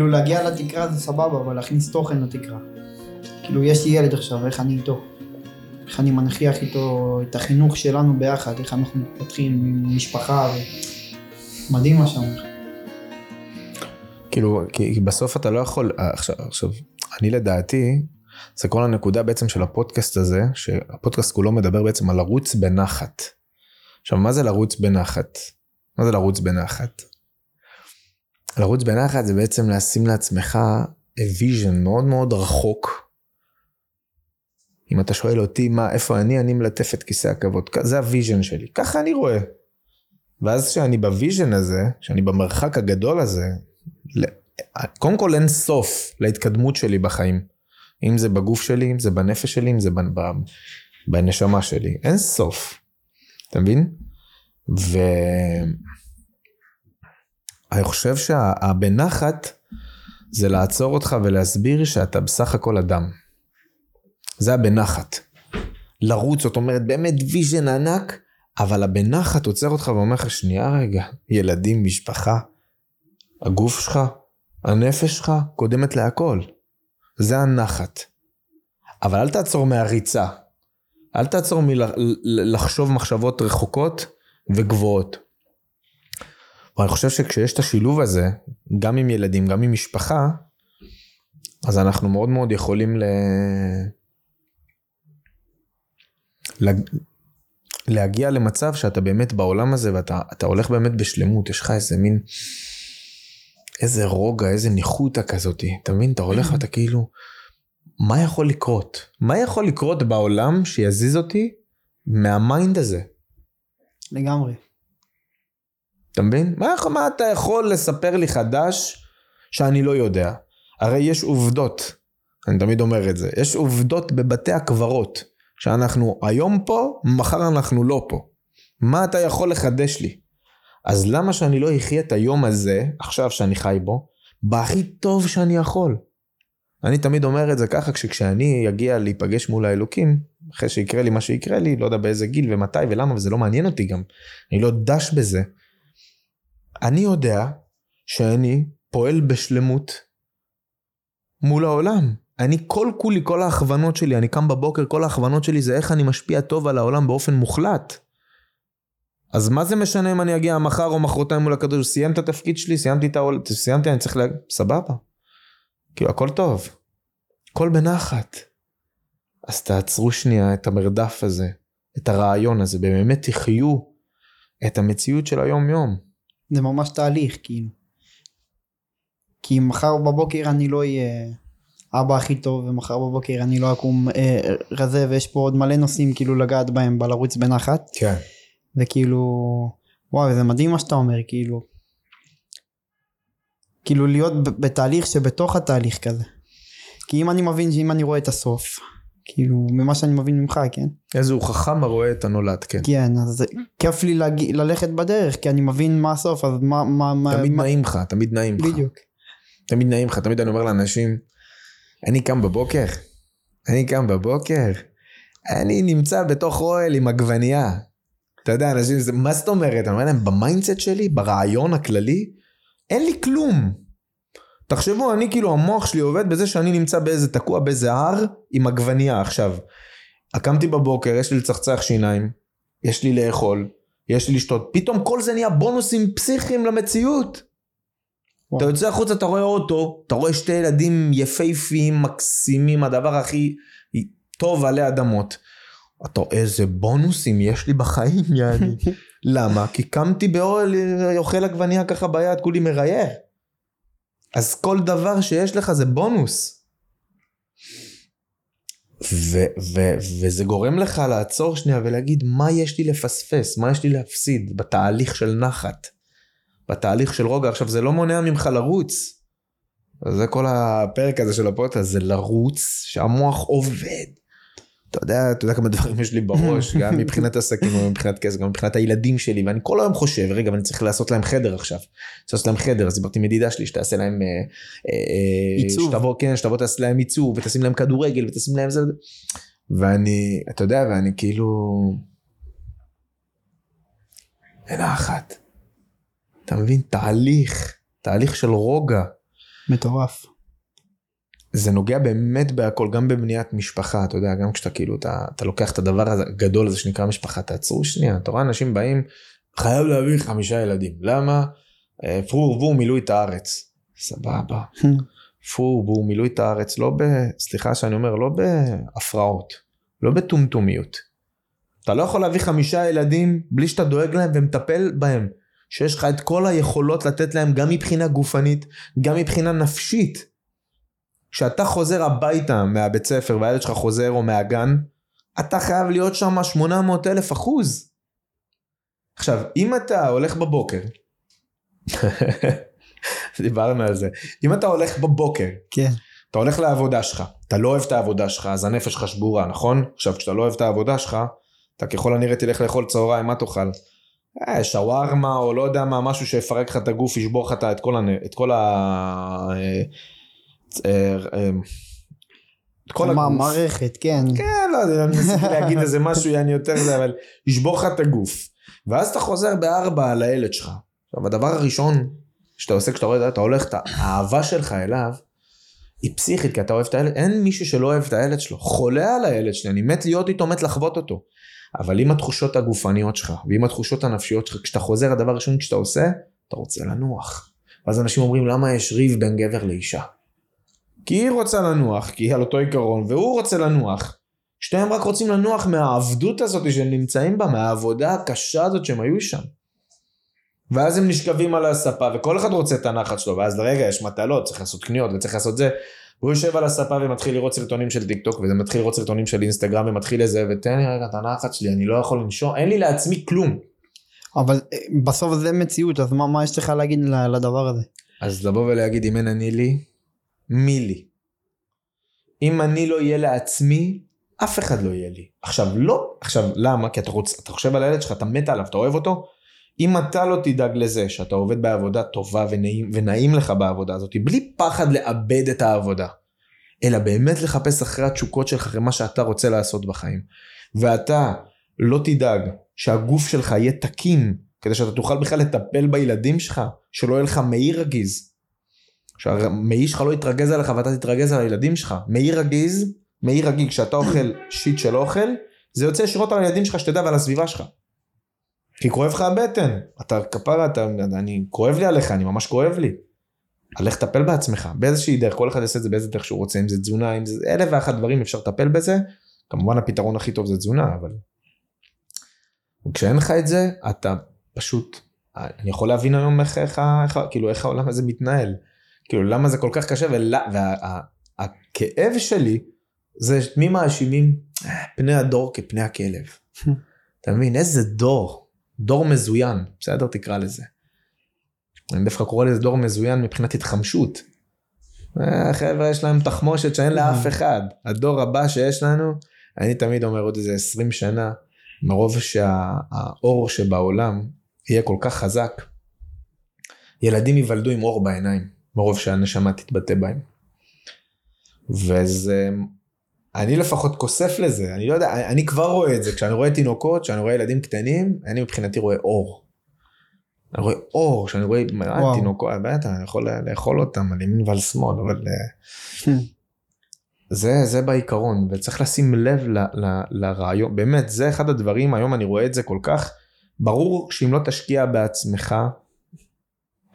כאילו להגיע לתקרה זה סבבה, אבל להכניס תוכן לתקרה. כאילו יש לי ילד עכשיו, איך אני איתו? איך אני מנכיח איתו את החינוך שלנו ביחד, איך אנחנו מתפתחים עם משפחה, ו... מדהים מה שאומר. כאילו, כי בסוף אתה לא יכול, אה, עכשיו, עכשיו, אני לדעתי, זה כל הנקודה בעצם של הפודקאסט הזה, שהפודקאסט כולו מדבר בעצם על לרוץ בנחת. עכשיו, מה זה לרוץ בנחת? מה זה לרוץ בנחת? לרוץ בנחת זה בעצם לשים לעצמך vision מאוד מאוד רחוק. אם אתה שואל אותי מה, איפה אני, אני מלטף את כיסא הכבוד. זה ה vision שלי, ככה אני רואה. ואז כשאני ב vision הזה, כשאני במרחק הגדול הזה, קודם כל אין סוף להתקדמות שלי בחיים. אם זה בגוף שלי, אם זה בנפש שלי, אם זה בנשמה שלי. אין סוף. אתה מבין? ואני חושב שהבנחת זה לעצור אותך ולהסביר שאתה בסך הכל אדם. זה הבנחת. לרוץ, זאת אומרת, באמת vision ענק, אבל הבנחת עוצר אותך ואומר לך, שנייה רגע, ילדים, משפחה, הגוף שלך, הנפש שלך, קודמת להכל. זה הנחת. אבל אל תעצור מהריצה. אל תעצור מלחשוב מחשבות רחוקות וגבוהות. ואני חושב שכשיש את השילוב הזה, גם עם ילדים, גם עם משפחה, אז אנחנו מאוד מאוד יכולים ל... להגיע למצב שאתה באמת בעולם הזה ואתה הולך באמת בשלמות, יש לך איזה מין, איזה רוגע, איזה ניחותא כזאתי, אתה מבין? אתה הולך ואתה כאילו, מה יכול לקרות? מה יכול לקרות בעולם שיזיז אותי מה mind הזה? לגמרי. אתה מבין? מה, מה אתה יכול לספר לי חדש שאני לא יודע? הרי יש עובדות, אני תמיד אומר את זה, יש עובדות בבתי הקברות. שאנחנו היום פה, מחר אנחנו לא פה. מה אתה יכול לחדש לי? אז למה שאני לא אחיה את היום הזה, עכשיו שאני חי בו, בהכי טוב שאני יכול? אני תמיד אומר את זה ככה, כשאני אגיע להיפגש מול האלוקים, אחרי שיקרה לי מה שיקרה לי, לא יודע באיזה גיל ומתי ולמה, וזה לא מעניין אותי גם, אני לא דש בזה. אני יודע שאני פועל בשלמות מול העולם. אני כל כולי, כל ההכוונות שלי, אני קם בבוקר, כל ההכוונות שלי זה איך אני משפיע טוב על העולם באופן מוחלט. אז מה זה משנה אם אני אגיע מחר או מחרתיים מול הקדוש, סיים את התפקיד שלי, סיימתי את העולם, סיימתי, אני צריך ל... סבבה. כאילו, הכל טוב. הכל בנחת. אז תעצרו שנייה את המרדף הזה, את הרעיון הזה, באמת תחיו את המציאות של היום יום. זה ממש תהליך, כאילו. כי מחר בבוקר אני לא אהיה... אבא הכי טוב ומחר בבוקר אני לא אקום אה, רזה ויש פה עוד מלא נושאים כאילו לגעת בהם בלרוץ בנחת. כן. וכאילו וואו זה מדהים מה שאתה אומר כאילו. כאילו להיות בתהליך שבתוך התהליך כזה. כי אם אני מבין שאם אני רואה את הסוף כאילו ממה שאני מבין ממך כן. איזה הוא חכם הרואה את הנולד כן. כן אז כיף לי להג... ללכת בדרך כי אני מבין מה הסוף אז מה מה תמיד מה... נעים לך תמיד נעים לך. בדיוק. תמיד נעים לך תמיד אני אומר לאנשים. אני קם בבוקר, אני קם בבוקר, אני נמצא בתוך אוהל עם עגבנייה. אתה יודע, אנשים, זה, מה זאת אומרת? אני אומר להם, ב mindset שלי, ברעיון הכללי, אין לי כלום. תחשבו, אני כאילו, המוח שלי עובד בזה שאני נמצא באיזה, תקוע באיזה הר עם עגבנייה עכשיו. קמתי בבוקר, יש לי לצחצח שיניים, יש לי לאכול, יש לי לשתות, פתאום כל זה נהיה בונוסים פסיכיים למציאות. אתה יוצא החוצה, אתה רואה אוטו, אתה רואה שתי ילדים יפהפיים, מקסימים, הדבר הכי טוב עלי אדמות. אתה רואה איזה בונוסים יש לי בחיים, יעני. למה? כי קמתי באוהל, אוכל עגבנייה ככה ביד, כולי מרייר. אז כל דבר שיש לך זה בונוס. ו- ו- וזה גורם לך לעצור שנייה ולהגיד מה יש לי לפספס, מה יש לי להפסיד בתהליך של נחת. בתהליך של רוגע. עכשיו, זה לא מונע ממך לרוץ. זה כל הפרק הזה של הפודקאסט, זה לרוץ, שהמוח עובד. אתה יודע, אתה יודע כמה דברים יש לי בראש, גם מבחינת עסקים, גם מבחינת כסף, גם מבחינת הילדים שלי, ואני כל היום חושב, רגע, אני צריך לעשות להם חדר עכשיו. צריך לעשות להם חדר, אז דיברתי עם ידידה שלי, שתעשה להם... אה, אה, עיצוב. שתבוא, כן, שתבוא תעשה להם עיצוב, ותשים להם כדורגל, ותשים להם זה. ואני, אתה יודע, ואני כאילו... אין אחת. אתה מבין? תהליך, תהליך של רוגע. מטורף. זה נוגע באמת בהכל, גם בבניית משפחה, אתה יודע, גם כשאתה כאילו, אתה, אתה לוקח את הדבר הזה, הגדול הזה שנקרא משפחה, תעצרו שנייה, אתה רואה אנשים באים, חייב להביא חמישה ילדים, למה? אה, פרו ורבו מילאו את הארץ. סבבה. פרו ורבו מילאו את הארץ, לא ב... סליחה שאני אומר, לא בהפרעות, לא בטומטומיות. אתה לא יכול להביא חמישה ילדים בלי שאתה דואג להם ומטפל בהם. שיש לך את כל היכולות לתת להם גם מבחינה גופנית, גם מבחינה נפשית. כשאתה חוזר הביתה מהבית ספר והילד שלך חוזר או מהגן, אתה חייב להיות שם 800 אלף אחוז. עכשיו, אם אתה הולך בבוקר, דיברנו על זה, אם אתה הולך בבוקר, כן. אתה הולך לעבודה שלך, אתה לא אוהב את העבודה שלך, אז הנפש שלך שבורה, נכון? עכשיו, כשאתה לא אוהב את העבודה שלך, אתה ככל הנראה תלך לאכול צהריים, מה תאכל? אה, שווארמה או לא יודע מה, משהו שיפרק לך את הגוף, ישבור לך את כל, הנ... את כל ה... אה, אה, כל הגוף. מערכת, כן. כן, לא יודע, אני ניסיתי להגיד איזה משהו, יעני יותר זה, אבל ישבור לך את הגוף. ואז אתה חוזר בארבע על הילד שלך. עכשיו, הדבר הראשון שאתה עושה כשאתה רואה, אתה הולך, את האהבה שלך אליו, היא פסיכית, כי אתה אוהב את הילד, אין מישהו שלא אוהב את הילד שלו. חולה על הילד שלי, אני מת להיות איתו, מת לחוות אותו. אבל עם התחושות הגופניות שלך, ועם התחושות הנפשיות שלך, כשאתה חוזר, הדבר הראשון שאתה עושה, אתה רוצה לנוח. ואז אנשים אומרים, למה יש ריב בין גבר לאישה? כי היא רוצה לנוח, כי היא על אותו עיקרון, והוא רוצה לנוח. שניהם רק רוצים לנוח מהעבדות הזאת שהם נמצאים בה, מהעבודה הקשה הזאת שהם היו שם. ואז הם נשכבים על הספה, וכל אחד רוצה את הנחת שלו, ואז לרגע יש מטלות, צריך לעשות קניות וצריך לעשות זה. והוא יושב על הספה ומתחיל לראות סרטונים של טיק טוק, ומתחיל לראות סרטונים של אינסטגרם, ומתחיל לזה, ותן לי רגע את הנחת שלי, אני לא יכול לנשום, אין לי לעצמי כלום. אבל אה, בסוף זה מציאות, אז מה, מה יש לך להגיד לדבר הזה? אז לבוא ולהגיד, אם אין אני לי, מי לי? אם אני לא אהיה לעצמי, אף אחד לא יהיה לי. עכשיו, לא, עכשיו, למה? כי אתה, רוצ, אתה חושב על הילד שלך, אתה מת עליו, אתה אוהב אותו, אם אתה לא תדאג לזה שאתה עובד בעבודה טובה ונעים, ונעים לך בעבודה הזאת, בלי פחד לאבד את העבודה, אלא באמת לחפש אחרי התשוקות שלך, אחרי מה שאתה רוצה לעשות בחיים, ואתה לא תדאג שהגוף שלך יהיה תקין, כדי שאתה תוכל בכלל לטפל בילדים שלך, שלא יהיה לך מעי רגיז, שהמעי שלך לא יתרגז עליך ואתה תתרגז על הילדים שלך. מעי רגיז, מעי רגיל, כשאתה אוכל שיט של אוכל, זה יוצא ישירות על הילדים שלך שתדע ועל הסביבה שלך. כי כואב לך הבטן, אתה כפרה, אתה, אני, כואב לי עליך, אני ממש כואב לי. הלך טפל בעצמך, באיזושהי דרך, כל אחד יעשה את זה באיזה דרך שהוא רוצה, אם זה תזונה, אם זה אלף ואחת דברים, אפשר לטפל בזה. כמובן הפתרון הכי טוב זה תזונה, אבל... כשאין לך את זה, אתה פשוט, אני יכול להבין היום איך, איך, איך, כאילו, איך העולם הזה מתנהל. כאילו, למה זה כל כך קשה, והכאב וה, שלי, זה מי מאשימים? פני הדור כפני הכלב. אתה מבין? איזה דור. דור מזוין, בסדר? תקרא לזה. אני דווקא קורא לזה דור מזוין מבחינת התחמשות. אה, חבר'ה, יש להם תחמושת שאין לאף אחד. הדור הבא שיש לנו, אני תמיד אומר עוד איזה 20 שנה, מרוב שהאור שבעולם יהיה כל כך חזק, ילדים ייוולדו עם אור בעיניים, מרוב שהנשמה תתבטא בהם. וזה אני לפחות כוסף לזה, אני לא יודע, אני כבר רואה את זה, כשאני רואה תינוקות, כשאני רואה ילדים קטנים, אני מבחינתי רואה אור. אני רואה אור, כשאני רואה תינוקות, בטח, אני יכול לאכול אותם על ימין ועל שמאל, אבל אה, זה, זה בעיקרון, וצריך לשים לב ל, ל, לרעיון, באמת, זה אחד הדברים, היום אני רואה את זה כל כך, ברור שאם לא תשקיע בעצמך,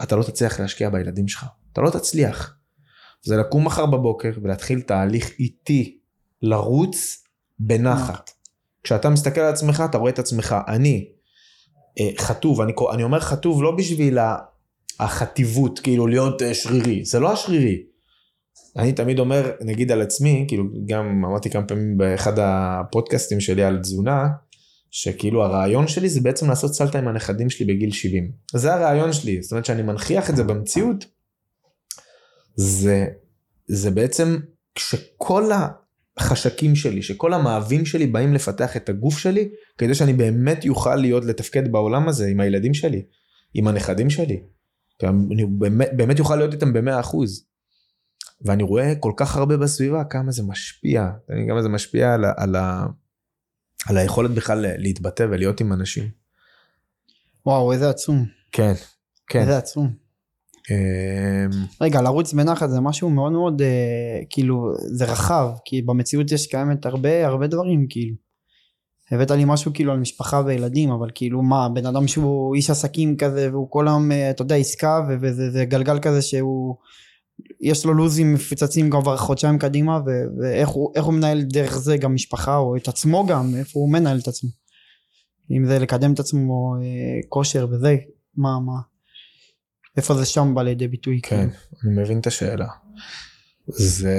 אתה לא תצליח להשקיע בילדים שלך, אתה לא תצליח. זה לקום מחר בבוקר ולהתחיל תהליך איטי לרוץ בנחת. כשאתה מסתכל על עצמך אתה רואה את עצמך אני אה, חטוב אני, אני אומר חטוב לא בשביל החטיבות כאילו להיות אה, שרירי זה לא השרירי. אני תמיד אומר נגיד על עצמי כאילו גם אמרתי כמה פעמים באחד הפודקאסטים שלי על תזונה שכאילו הרעיון שלי זה בעצם לעשות סלטה עם הנכדים שלי בגיל 70 זה הרעיון שלי זאת אומרת שאני מנכיח את זה במציאות זה זה בעצם כשכל החשקים שלי, שכל המאווים שלי באים לפתח את הגוף שלי, כדי שאני באמת יוכל להיות, לתפקד בעולם הזה עם הילדים שלי, עם הנכדים שלי. אני באמת, באמת יוכל להיות איתם במאה אחוז. ואני רואה כל כך הרבה בסביבה כמה זה משפיע, כמה זה משפיע על, על, ה, על היכולת בכלל להתבטא ולהיות עם אנשים. וואו, איזה עצום. כן, כן. איזה עצום. אה, רגע, לרוץ בנחת זה משהו מאוד מאוד, אה, כאילו, זה רחב, כי במציאות יש קיימת הרבה הרבה דברים, כאילו. הבאת לי משהו כאילו על משפחה וילדים, אבל כאילו מה, בן אדם שהוא איש עסקים כזה, והוא כל היום, אה, אתה יודע, עסקה, וזה זה גלגל כזה שהוא, יש לו לוזים מפוצצים כבר חודשיים קדימה, ו- ואיך הוא, הוא מנהל דרך זה גם משפחה, או את עצמו גם, איפה הוא מנהל את עצמו. אם זה לקדם את עצמו, אה, כושר וזה, מה, מה, איפה זה שם בא לידי ביטוי. כן, כאילו. אני מבין את השאלה. זה...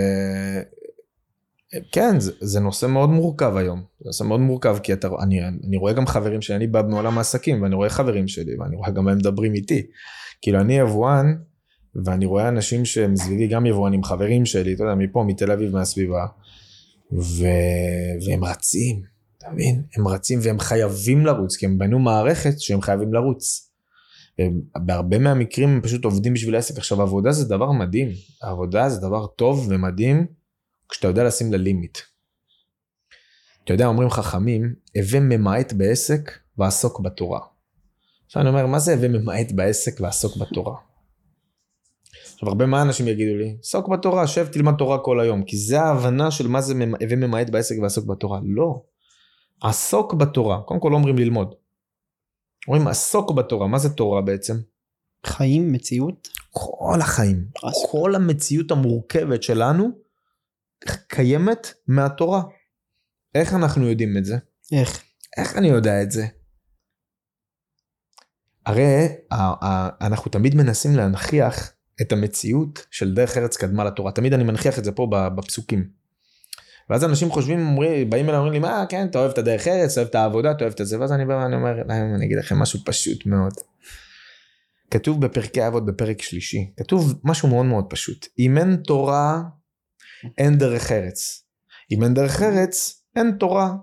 כן, זה, זה נושא מאוד מורכב היום. זה נושא מאוד מורכב, כי אתה, אני, אני רואה גם חברים שלי, אני בא מעולם העסקים, ואני רואה חברים שלי, ואני רואה גם הם מדברים איתי. כאילו, אני יבואן, ואני רואה אנשים שהם סביבי, גם יבואנים, חברים שלי, אתה יודע, מפה, מתל אביב, מהסביבה, ו... והם רצים, אתה מבין? הם רצים והם חייבים לרוץ, כי הם בנו מערכת שהם חייבים לרוץ. בהרבה מהמקרים הם פשוט עובדים בשביל העסק. עכשיו עבודה זה דבר מדהים, עבודה זה דבר טוב ומדהים כשאתה יודע לשים לה לימיט. אתה יודע, אומרים חכמים, הווה ממעט בעסק ועסוק בתורה. עכשיו אני אומר, מה זה הווה ממעט בעסק ועסוק בתורה? עכשיו הרבה מהאנשים יגידו לי, עסוק בתורה, שב תלמד תורה כל היום, כי זה ההבנה של מה זה הווה ממעט בעסק ועסוק בתורה. לא. עסוק בתורה, קודם כל לא אומרים ללמוד. אומרים עסוק בתורה, מה זה תורה בעצם? חיים, מציאות, כל החיים, עסוק. כל המציאות המורכבת שלנו קיימת מהתורה. איך אנחנו יודעים את זה? איך? איך אני יודע את זה? הרי אנחנו תמיד מנסים להנכיח את המציאות של דרך ארץ קדמה לתורה. תמיד אני מנכיח את זה פה בפסוקים. ואז אנשים חושבים, אומרים, באים אליי, אומרים לי, מה, כן, אתה אוהב את הדרך ארץ, אתה אוהב את העבודה, אתה אוהב את זה, ואז אני בא ואני אומר להם, אני אגיד לכם משהו פשוט מאוד. כתוב בפרקי אבות בפרק שלישי, כתוב משהו מאוד מאוד פשוט. אם אין תורה, אין דרך ארץ. אם אין דרך ארץ, אין תורה.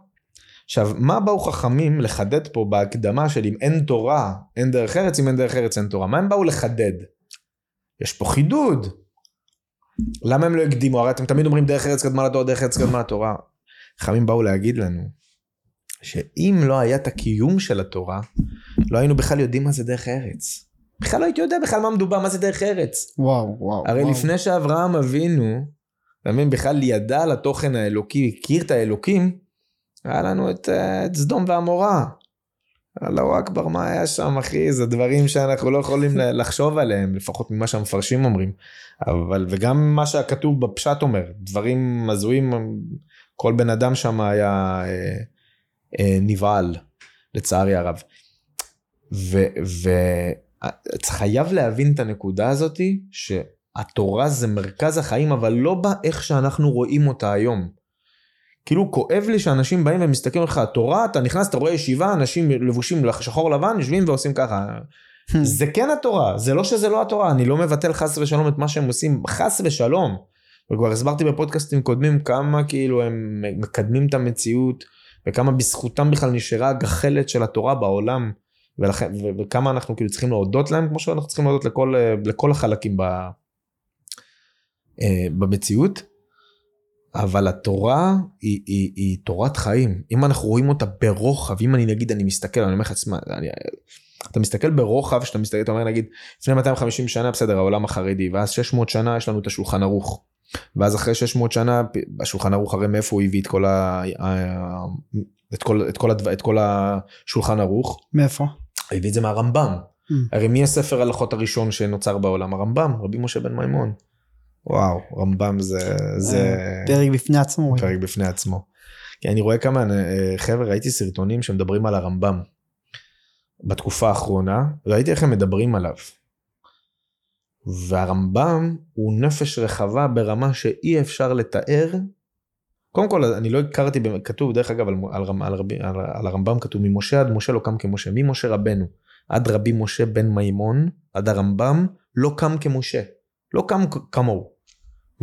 עכשיו, מה באו חכמים לחדד פה בהקדמה של אם אין תורה, אין דרך ארץ, אם אין דרך ארץ, אין תורה? מה הם באו לחדד? יש פה חידוד. למה הם לא הקדימו? הרי אתם תמיד אומרים דרך ארץ קדמה לתורה, דרך ארץ קדמה לתורה. חכמים באו להגיד לנו שאם לא היה את הקיום של התורה, לא היינו בכלל יודעים מה זה דרך ארץ. בכלל לא הייתי יודע בכלל מה מדובר, מה זה דרך ארץ. וואו, וואו. הרי וואו. לפני שאברהם אבינו, אתה מבין, בכלל ידע על התוכן האלוקי, הכיר את האלוקים, היה לנו את, אה, את סדום ועמורה. אללהו אכבר, מה היה שם, אחי? זה דברים שאנחנו לא יכולים לחשוב עליהם, לפחות ממה שהמפרשים אומרים. אבל, וגם מה שהכתוב בפשט אומר, דברים הזויים, כל בן אדם שם היה אה, אה, נבהל, לצערי הרב. וחייב להבין את הנקודה הזאתי, שהתורה זה מרכז החיים, אבל לא באיך שאנחנו רואים אותה היום. כאילו כואב לי שאנשים באים ומסתכלים עליך, התורה, אתה נכנס, אתה רואה ישיבה, אנשים לבושים שחור לבן, יושבים ועושים ככה. זה כן התורה, זה לא שזה לא התורה, אני לא מבטל חס ושלום את מה שהם עושים, חס ושלום. וכבר הסברתי בפודקאסטים קודמים כמה כאילו הם מקדמים את המציאות, וכמה בזכותם בכלל נשארה הגחלת של התורה בעולם, ולכן, ו- וכמה אנחנו כאילו צריכים להודות להם, כמו שאנחנו צריכים להודות לכל, אה, לכל החלקים ב, אה, במציאות. אבל התורה היא, היא, היא תורת חיים. אם אנחנו רואים אותה ברוחב, אם אני נגיד, אני מסתכל, אני אומר לך, "תשמע, אני, אתה מסתכל ברוחב, שאתה מסתכל, אתה אומר נגיד, לפני 250 שנה, בסדר, העולם החרדי, ואז 600 שנה יש לנו את השולחן ערוך. ואז אחרי 600 שנה, השולחן ערוך, הרי מאיפה הוא הביא את כל, ה, את כל, את כל, הדבר, את כל השולחן ערוך? מאיפה? הוא הביא את זה מהרמב"ם. Mm. הרי מי הספר הלכות הראשון שנוצר בעולם? הרמב"ם, רבי משה בן מימון. וואו, רמב"ם זה... זה... פרק בפני עצמו. פרק בפני עצמו. כי אני רואה כמה אה, חבר'ה, ראיתי סרטונים שמדברים על הרמב"ם בתקופה האחרונה, ראיתי איך הם מדברים עליו. והרמב"ם הוא נפש רחבה ברמה שאי אפשר לתאר. קודם כל, אני לא הכרתי, כתוב דרך אגב על, על, על, על, על הרמב"ם כתוב ממשה עד משה לא קם כמשה, ממשה רבנו עד רבי משה בן מימון, עד הרמב"ם, לא קם כמשה, לא קם כמוהו.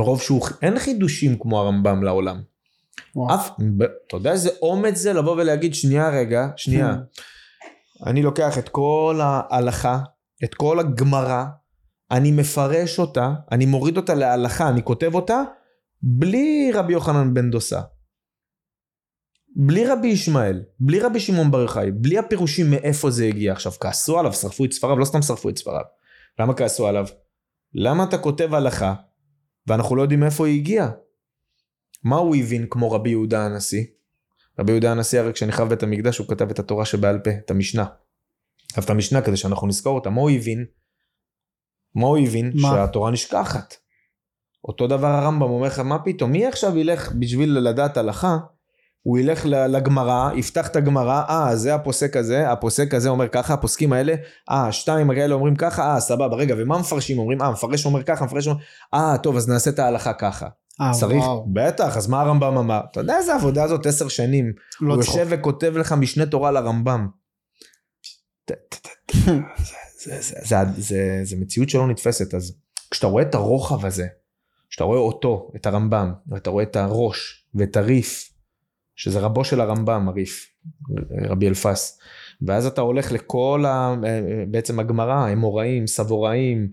מרוב שהוא, אין חידושים כמו הרמב"ם לעולם. וואו. אף, אתה יודע איזה אומץ זה לבוא ולהגיד שנייה רגע, שנייה. אני לוקח את כל ההלכה, את כל הגמרא, אני מפרש אותה, אני מוריד אותה להלכה, אני כותב אותה, בלי רבי יוחנן בן דוסה. בלי רבי ישמעאל, בלי רבי שמעון בר יוחאי, בלי הפירושים מאיפה זה הגיע. עכשיו, כעסו עליו, שרפו את ספריו, לא סתם שרפו את ספריו. למה כעסו עליו? למה אתה כותב הלכה, ואנחנו לא יודעים מאיפה היא הגיעה? מה הוא הבין כמו רבי יהודה הנשיא? רבי יהודה הנשיא הרי כשנחרב בית המקדש הוא כתב את התורה שבעל פה, את המשנה. כתב את המשנה כדי שאנחנו נזכור אותה. מה הוא הבין? מה הוא הבין? מה? שהתורה נשכחת. אותו דבר הרמב"ם אומר לך, מה פתאום? מי עכשיו ילך בשביל לדעת הלכה? הוא ילך לגמרא, יפתח את הגמרא, אה, זה הפוסק הזה, הפוסק הזה אומר ככה, הפוסקים האלה, אה, שתיים כאלה אומרים ככה, אה, סבבה, רגע, ומה מפרשים אומרים? אה, מפרש אומר ככה, מפרש אומר, אה, טוב, אז נעשה את ההלכה ככה. אה, צריך, וואו. בטח, אז מה הרמב"ם אמר? אתה יודע איזה עבודה הזאת עשר שנים? לא הוא צחוק. יושב וכותב לך משנה תורה לרמב"ם. ת- ת- ת- זה- זה- זה- זה- זה מציאות שלא נתפסת, אז כשאתה רואה את הרוחב הזה, כשאתה רואה אותו, את הרמב"ם, ואתה רואה את הראש ואת הריף, שזה רבו של הרמב"ם, הריף, רבי אלפס, ואז אתה הולך לכל, ה, בעצם הגמרא, אמוראים, סבוראים,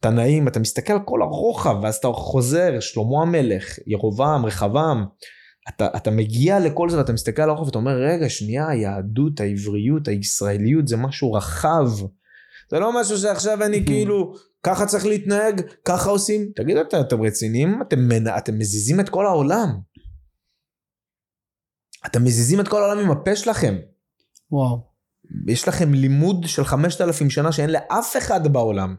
תנאים, אתה מסתכל על כל הרוחב, ואז אתה חוזר, שלמה המלך, ירובעם, רחבעם, אתה, אתה מגיע לכל זה ואתה מסתכל על הרוחב ואתה אומר, רגע, שנייה, היהדות, העבריות, הישראליות, זה משהו רחב. זה לא משהו שעכשיו אני כאילו, ככה צריך להתנהג, ככה עושים. תגידו, אתם, אתם רציניים? אתם, אתם מזיזים את כל העולם. אתם מזיזים את כל העולם עם הפה שלכם. וואו. יש לכם לימוד של 5,000 שנה שאין לאף אחד בעולם.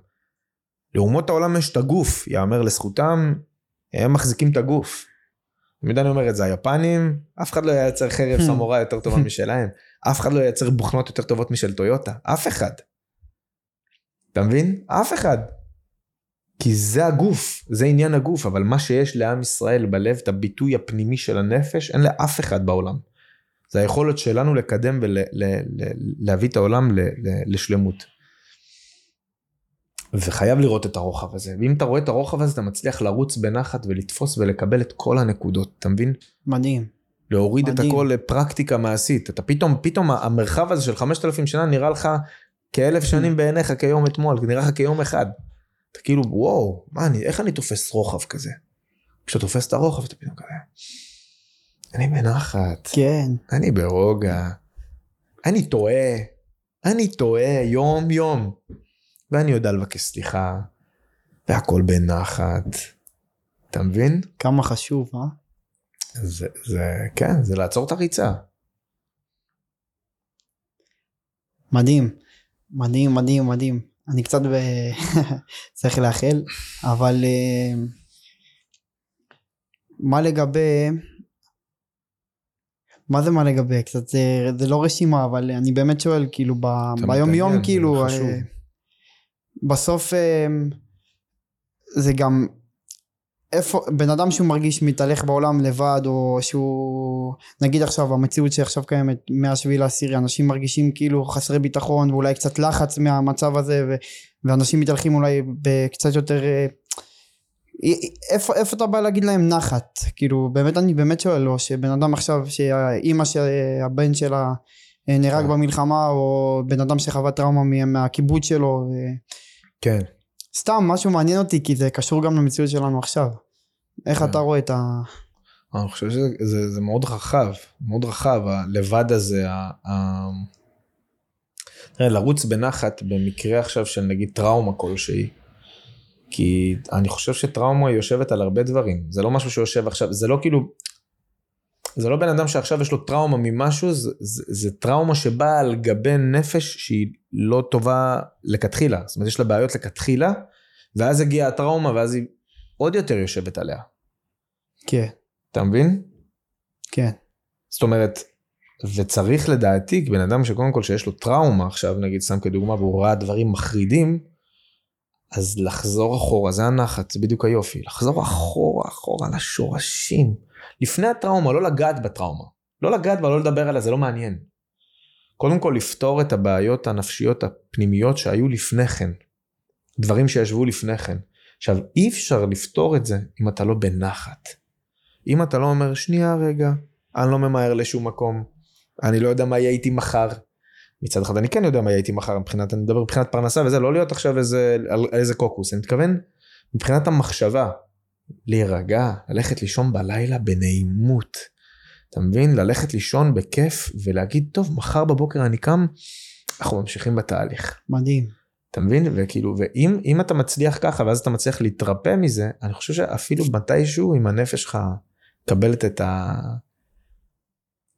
לאומות העולם יש את הגוף, יאמר לזכותם, הם מחזיקים את הגוף. תמיד אני אומר את זה, היפנים, אף אחד לא ייצר חרב סמוראי יותר טובה משלהם, אף אחד לא ייצר בוכנות יותר טובות משל טויוטה, אף אחד. אתה מבין? אף אחד. כי זה הגוף, זה עניין הגוף, אבל מה שיש לעם ישראל בלב, את הביטוי הפנימי של הנפש, אין לאף אחד בעולם. זה היכולת שלנו לקדם ולהביא את העולם לשלמות. וחייב לראות את הרוחב הזה, ואם אתה רואה את הרוחב הזה, אתה מצליח לרוץ בנחת ולתפוס ולקבל את כל הנקודות, אתה מבין? מדהים. להוריד את מדהים. הכל לפרקטיקה מעשית. אתה פתאום, פתאום המרחב הזה של 5,000 שנה נראה לך כאלף שנים בעיניך כיום אתמול, נראה לך כיום אחד. אתה כאילו, וואו, מה אני, איך אני תופס רוחב כזה? כשאתה תופס את הרוחב אתה פתאום כזה. אני בנחת, כן. אני ברוגע, אני טועה, אני טועה יום יום, ואני יודע לבקש סליחה, והכל בנחת. אתה מבין? כמה חשוב, אה? זה, זה, כן, זה לעצור את הריצה. מדהים. מדהים, מדהים, מדהים. אני קצת ב... צריך לאחל, אבל אה, מה לגבי... מה זה מה לגבי? קצת זה, זה לא רשימה, אבל אני באמת שואל, כאילו, ב, ביום יום, מתעניין, זה כאילו. אה, בסוף אה, זה גם איפה, בן אדם שהוא מרגיש מתהלך בעולם לבד, או שהוא, נגיד עכשיו, המציאות שעכשיו קיימת מהשביעי לעשירי, אנשים מרגישים כאילו חסרי ביטחון, ואולי קצת לחץ מהמצב הזה, ו, ואנשים מתהלכים אולי בקצת יותר... אה, איפה, איפה אתה בא להגיד להם נחת? כאילו, באמת, אני באמת שואל, או שבן אדם עכשיו, שהאימא שהבן שלה אה, נהרג כן. במלחמה, או בן אדם שחווה טראומה מה- מהקיבוץ שלו, ו... כן. סתם משהו מעניין אותי כי זה קשור גם למציאות שלנו עכשיו. איך כן. אתה רואה את ה... אני חושב שזה זה, זה מאוד רחב, מאוד רחב, הלבד הזה, ה, ה... תראה, לרוץ בנחת במקרה עכשיו של נגיד טראומה כלשהי, כי אני חושב שטראומה יושבת על הרבה דברים, זה לא משהו שיושב עכשיו, זה לא כאילו, זה לא בן אדם שעכשיו יש לו טראומה ממשהו, זה, זה, זה טראומה שבאה על גבי נפש שהיא לא טובה לכתחילה, זאת אומרת יש לה בעיות לכתחילה, ואז הגיעה הטראומה ואז היא עוד יותר יושבת עליה, כן, אתה מבין? כן. זאת אומרת, וצריך לדעתי, בן אדם שקודם כל שיש לו טראומה עכשיו, נגיד סתם כדוגמה, והוא ראה דברים מחרידים, אז לחזור אחורה, זה הנחת, זה בדיוק היופי. לחזור אחורה, אחורה לשורשים. לפני הטראומה, לא לגעת בטראומה. לא לגעת בה, לא לדבר עליה, זה לא מעניין. קודם כל לפתור את הבעיות הנפשיות הפנימיות שהיו לפני כן. דברים שישבו לפני כן. עכשיו, אי אפשר לפתור את זה אם אתה לא בנחת. אם אתה לא אומר, שנייה רגע, אני לא ממהר לשום מקום, אני לא יודע מה יהיה איתי מחר. מצד אחד אני כן יודע מה יהיה איתי מחר מבחינת, אני מדבר מבחינת פרנסה וזה, לא להיות עכשיו איזה, על, על איזה קוקוס, אני מתכוון מבחינת המחשבה, להירגע, ללכת לישון בלילה בנעימות. אתה מבין? ללכת לישון בכיף ולהגיד, טוב, מחר בבוקר אני קם, אנחנו ממשיכים בתהליך. מדהים. אתה מבין? וכאילו, ואם אם אתה מצליח ככה ואז אתה מצליח להתרפא מזה, אני חושב שאפילו מתישהו אם הנפש שלך מקבלת את ה...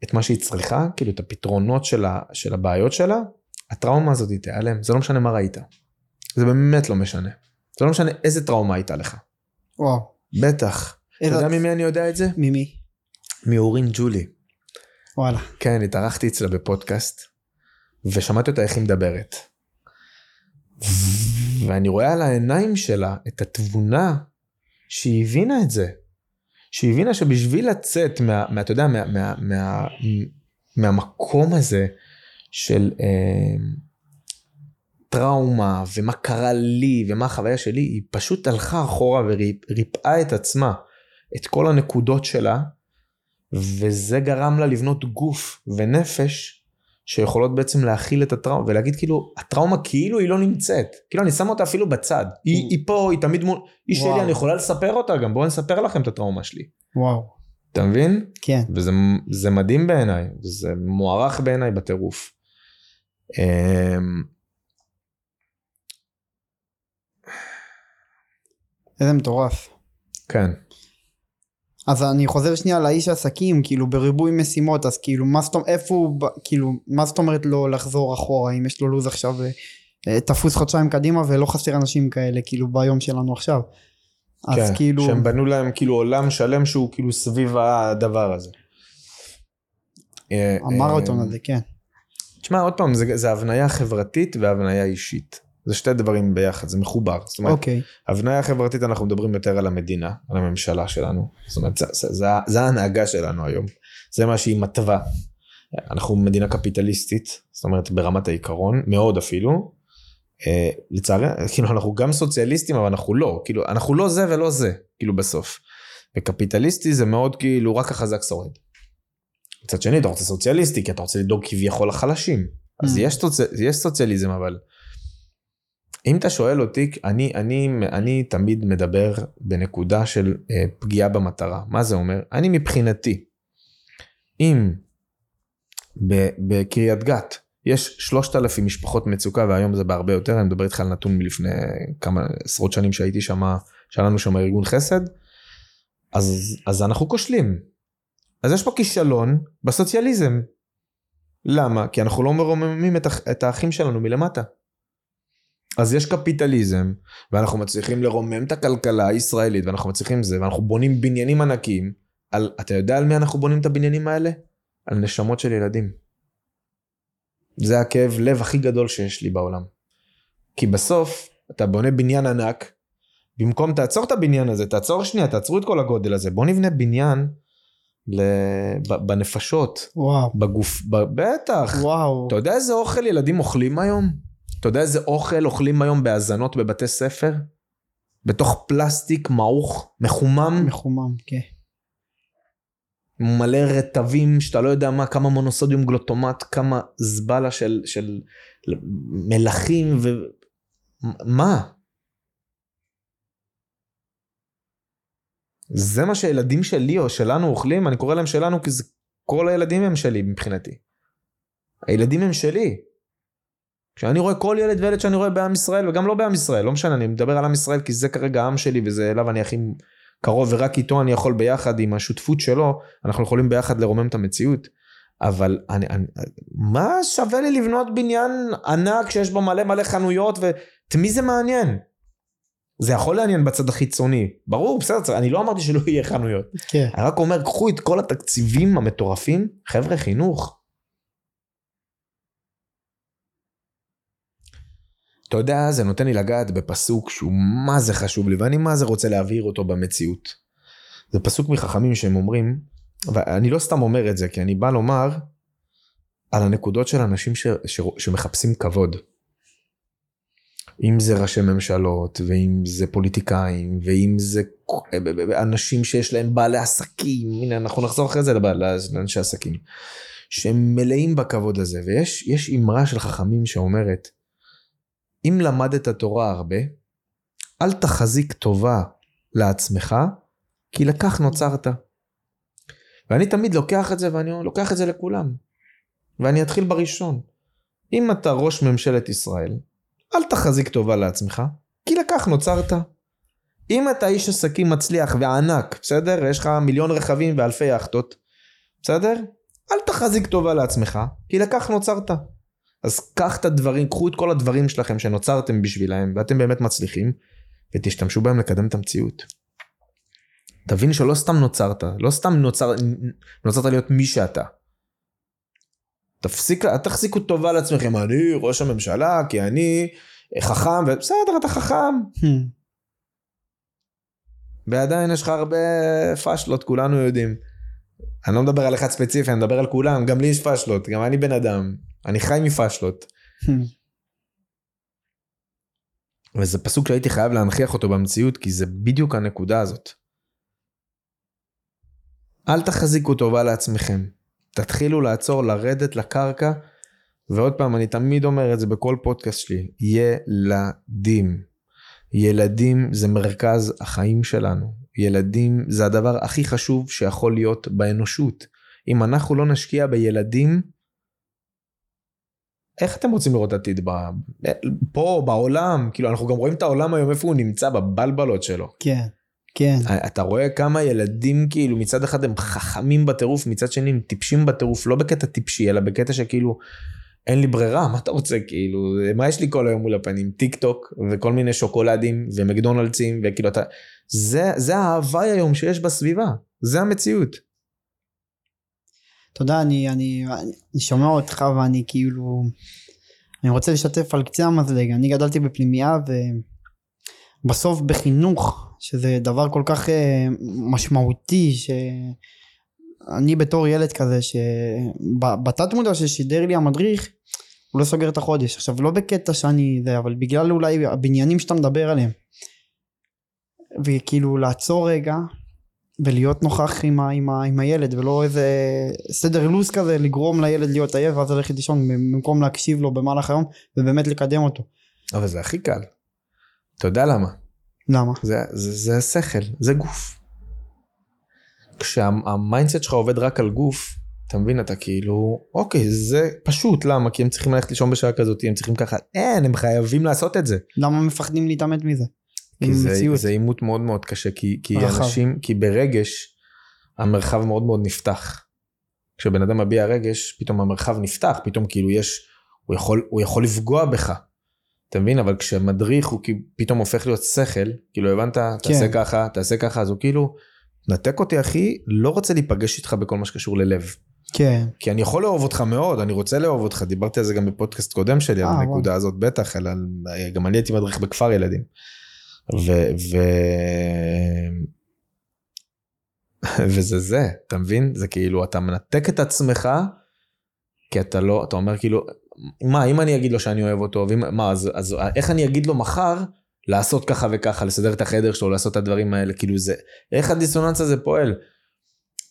את מה שהיא צריכה, כאילו את הפתרונות של, ה... של הבעיות שלה, הטראומה הזאת תיעלם, זה לא משנה מה ראית. זה באמת לא משנה. זה לא משנה איזה טראומה הייתה לך. וואו. בטח. אתה יודע ממי אני יודע את זה? ממי? מאורין ג'ולי. וואלה. כן, התארחתי אצלה בפודקאסט, ושמעתי אותה איך היא מדברת. ואני רואה על העיניים שלה את התבונה שהיא הבינה את זה. שהיא הבינה שבשביל לצאת מה, מה אתה יודע, מה, מה, מה, מהמקום הזה של אה, טראומה ומה קרה לי ומה החוויה שלי, היא פשוט הלכה אחורה וריפאה את עצמה, את כל הנקודות שלה, וזה גרם לה לבנות גוף ונפש שיכולות בעצם להכיל את הטראומה ולהגיד כאילו הטראומה כאילו היא לא נמצאת כאילו אני שם אותה אפילו בצד היא, היא פה היא תמיד מול היא. שלי אני יכולה לספר אותה גם בואו נספר לכם את הטראומה שלי וואו. אתה מבין כן. וזה זה מדהים בעיניי זה מוערך בעיניי בטירוף. אמ, איזה מטורף. כן אז אני חוזר שנייה לאיש עסקים, כאילו בריבוי משימות, אז כאילו מה זאת אומרת, איפה הוא, כאילו, מה זאת אומרת לא לחזור אחורה, אם יש לו לו"ז עכשיו אה, אה, תפוס חודשיים קדימה ולא חסר אנשים כאלה, כאילו ביום שלנו עכשיו. אז כן, כאילו, שהם בנו להם כאילו עולם שלם שהוא כאילו סביב הדבר הזה. המרתון אה, הזה, כן. תשמע עוד פעם זה, זה הבניה חברתית והבניה אישית. זה שתי דברים ביחד זה מחובר. זאת אומרת אוקיי, הבניה חברתית אנחנו מדברים יותר על המדינה על הממשלה שלנו. זאת אומרת זה, זה, זה, זה ההנהגה שלנו היום. זה מה שהיא מתווה. אנחנו מדינה קפיטליסטית זאת אומרת ברמת העיקרון מאוד אפילו. אה, לצערי כאילו אנחנו גם סוציאליסטים אבל אנחנו לא כאילו אנחנו לא זה ולא זה כאילו בסוף. וקפיטליסטי זה מאוד כאילו רק החזק שורד. מצד שני אתה רוצה סוציאליסטי כי אתה רוצה לדאוג כביכול לחלשים. אז Mm. יש, סוצ... יש סוציאליזם אבל אם אתה שואל אותי אני אני אני תמיד מדבר בנקודה של אה, פגיעה במטרה מה זה אומר אני מבחינתי אם בקריית גת יש 3,000 משפחות מצוקה והיום זה בהרבה יותר אני מדבר איתך על נתון מלפני כמה עשרות שנים שהייתי שם שהיה לנו שם ארגון חסד אז אז אנחנו כושלים אז יש פה כישלון בסוציאליזם. למה? כי אנחנו לא מרוממים את, את האחים שלנו מלמטה. אז יש קפיטליזם, ואנחנו מצליחים לרומם את הכלכלה הישראלית, ואנחנו מצליחים זה, ואנחנו בונים בניינים ענקיים. על, אתה יודע על מי אנחנו בונים את הבניינים האלה? על נשמות של ילדים. זה הכאב לב הכי גדול שיש לי בעולם. כי בסוף, אתה בונה בניין ענק, במקום תעצור את הבניין הזה, תעצור שנייה, תעצרו את כל הגודל הזה, בוא נבנה בניין ל... ב- בנפשות, וואו, בגוף. בטח. וואו, אתה יודע איזה אוכל ילדים אוכלים היום? אתה יודע איזה אוכל אוכלים היום בהזנות בבתי ספר? בתוך פלסטיק מעוך, מחומם, מחומם, כן. מלא רטבים שאתה לא יודע מה, כמה מונוסודיום גלוטומט, כמה זבלה של, של מלחים ו... מה? זה מה שהילדים שלי או שלנו אוכלים, אני קורא להם שלנו כי זה, כל הילדים הם שלי מבחינתי. הילדים הם שלי. כשאני רואה כל ילד וילד שאני רואה בעם ישראל וגם לא בעם ישראל, לא משנה, אני מדבר על עם ישראל כי זה כרגע העם שלי וזה אליו אני הכי קרוב ורק איתו אני יכול ביחד עם השותפות שלו, אנחנו יכולים ביחד לרומם את המציאות. אבל אני, אני, מה שווה לי לבנות בניין ענק שיש בו מלא מלא חנויות ואת מי זה מעניין? זה יכול לעניין בצד החיצוני, ברור, בסדר, אני לא אמרתי שלא יהיה חנויות. כן. אני רק אומר, קחו את כל התקציבים המטורפים, חבר'ה, חינוך. אתה יודע, זה נותן לי לגעת בפסוק שהוא מה זה חשוב לי, ואני מה זה רוצה להבהיר אותו במציאות. זה פסוק מחכמים שהם אומרים, ואני לא סתם אומר את זה, כי אני בא לומר על הנקודות של אנשים ש, ש, שמחפשים כבוד. אם זה ראשי ממשלות, ואם זה פוליטיקאים, ואם זה אנשים שיש להם בעלי עסקים, הנה אנחנו נחזור אחרי זה לאנשי עסקים, שהם מלאים בכבוד הזה, ויש יש אמרה של חכמים שאומרת, אם למדת תורה הרבה, אל תחזיק טובה לעצמך, כי לכך נוצרת. ואני תמיד לוקח את זה, ואני לוקח את זה לכולם. ואני אתחיל בראשון. אם אתה ראש ממשלת ישראל, אל תחזיק טובה לעצמך, כי לכך נוצרת. אם אתה איש עסקים מצליח וענק, בסדר? יש לך מיליון רכבים ואלפי יאכטות, בסדר? אל תחזיק טובה לעצמך, כי לכך נוצרת. אז קח את הדברים, קחו את כל הדברים שלכם שנוצרתם בשבילהם, ואתם באמת מצליחים, ותשתמשו בהם לקדם את המציאות. תבין שלא סתם נוצרת, לא סתם נוצר, נוצרת להיות מי שאתה. תפסיק, תחזיקו טובה לעצמכם, אני ראש הממשלה, כי אני חכם, ובסדר, אתה חכם. ועדיין יש לך הרבה פאשלות, כולנו יודעים. אני לא מדבר על אחד ספציפי, אני מדבר על כולם, גם לי יש פאשלות, גם אני בן אדם, אני חי מפאשלות. וזה פסוק שהייתי חייב להנכיח אותו במציאות, כי זה בדיוק הנקודה הזאת. אל תחזיקו טובה לעצמכם. תתחילו לעצור, לרדת לקרקע, ועוד פעם, אני תמיד אומר את זה בכל פודקאסט שלי, ילדים. ילדים זה מרכז החיים שלנו. ילדים זה הדבר הכי חשוב שיכול להיות באנושות. אם אנחנו לא נשקיע בילדים, איך אתם רוצים לראות עתיד ב... פה בעולם כאילו אנחנו גם רואים את העולם היום איפה הוא נמצא בבלבלות שלו. כן. כן. אתה רואה כמה ילדים כאילו מצד אחד הם חכמים בטירוף מצד שני הם טיפשים בטירוף לא בקטע טיפשי אלא בקטע שכאילו אין לי ברירה מה אתה רוצה? כאילו מה יש לי כל היום מול הפנים? טיק טוק וכל מיני שוקולדים ומקדונלדסים וכאילו אתה זה זה ההוואי היום שיש בסביבה. זה המציאות. יודע אני אני אני שומע אותך ואני כאילו אני רוצה לשתף על קצה המזלג. אני גדלתי בפנימייה ובסוף בחינוך שזה דבר כל כך אה, משמעותי שאני בתור ילד כזה שבתת מודע ששידר לי המדריך הוא לא סוגר את החודש עכשיו לא בקטע שאני זה אבל בגלל אולי הבניינים שאתה מדבר עליהם וכאילו לעצור רגע ולהיות נוכח עם, ה, עם, ה, עם הילד ולא איזה סדר לו"ז כזה לגרום לילד להיות עייף ואז ללכת לישון במקום להקשיב לו במהלך היום ובאמת לקדם אותו. אבל זה הכי קל. אתה יודע למה? למה? זה, זה, זה השכל, זה גוף. כשה mindset שלך עובד רק על גוף, אתה מבין, אתה כאילו, אוקיי, זה פשוט, למה? כי הם צריכים ללכת לישון בשעה כזאת, הם צריכים ככה, אין, הם חייבים לעשות את זה. למה מפחדים להתעמת מזה? כי זה, זה עימות מאוד מאוד קשה, כי, כי אנשים, כי ברגש, המרחב מאוד מאוד נפתח. כשבן אדם מביע רגש, פתאום המרחב נפתח, פתאום כאילו יש, הוא יכול, הוא יכול לפגוע בך. אתה מבין? אבל כשמדריך הוא פתאום הופך להיות שכל, כאילו הבנת? כן. תעשה ככה, תעשה ככה, אז הוא כאילו, נתק אותי אחי, לא רוצה להיפגש איתך בכל מה שקשור ללב. כן. כי אני יכול לאהוב אותך מאוד, אני רוצה לאהוב אותך, דיברתי על זה גם בפודקאסט קודם שלי, על הנקודה הזאת בטח, על, גם אני הייתי מדריך בכפר ילדים. ו... ו... וזה זה, אתה מבין? זה כאילו, אתה מנתק את עצמך, כי אתה לא, אתה אומר כאילו, מה, אם אני אגיד לו שאני אוהב אותו, ואם, מה, אז, אז איך אני אגיד לו מחר לעשות ככה וככה, לסדר את החדר שלו, לעשות את הדברים האלה, כאילו זה, איך הדיסוננס הזה פועל?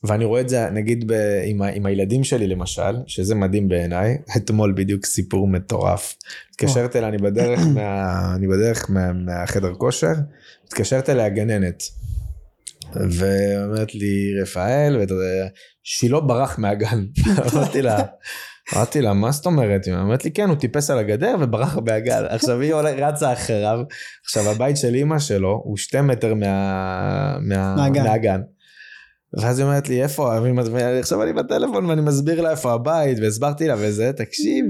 ואני רואה את זה נגיד ב, עם, ה, עם הילדים שלי למשל, שזה מדהים בעיניי, אתמול בדיוק סיפור מטורף. התקשרת אליה, אני בדרך, מה, אני בדרך מה, מהחדר כושר, התקשרת אליה גננת. ואומרת לי רפאל, שילה ברח מהגן. אמרתי לה, אמרתי לה, מה זאת אומרת? היא אומרת לי, כן, הוא טיפס על הגדר וברח מהגן. עכשיו היא רצה אחריו. עכשיו, הבית של אימא שלו הוא שתי מטר מה... מה... מהגן. ואז היא אומרת לי, איפה? עכשיו אני בטלפון ואני מסביר לה איפה הבית, והסברתי לה וזה, תקשיב.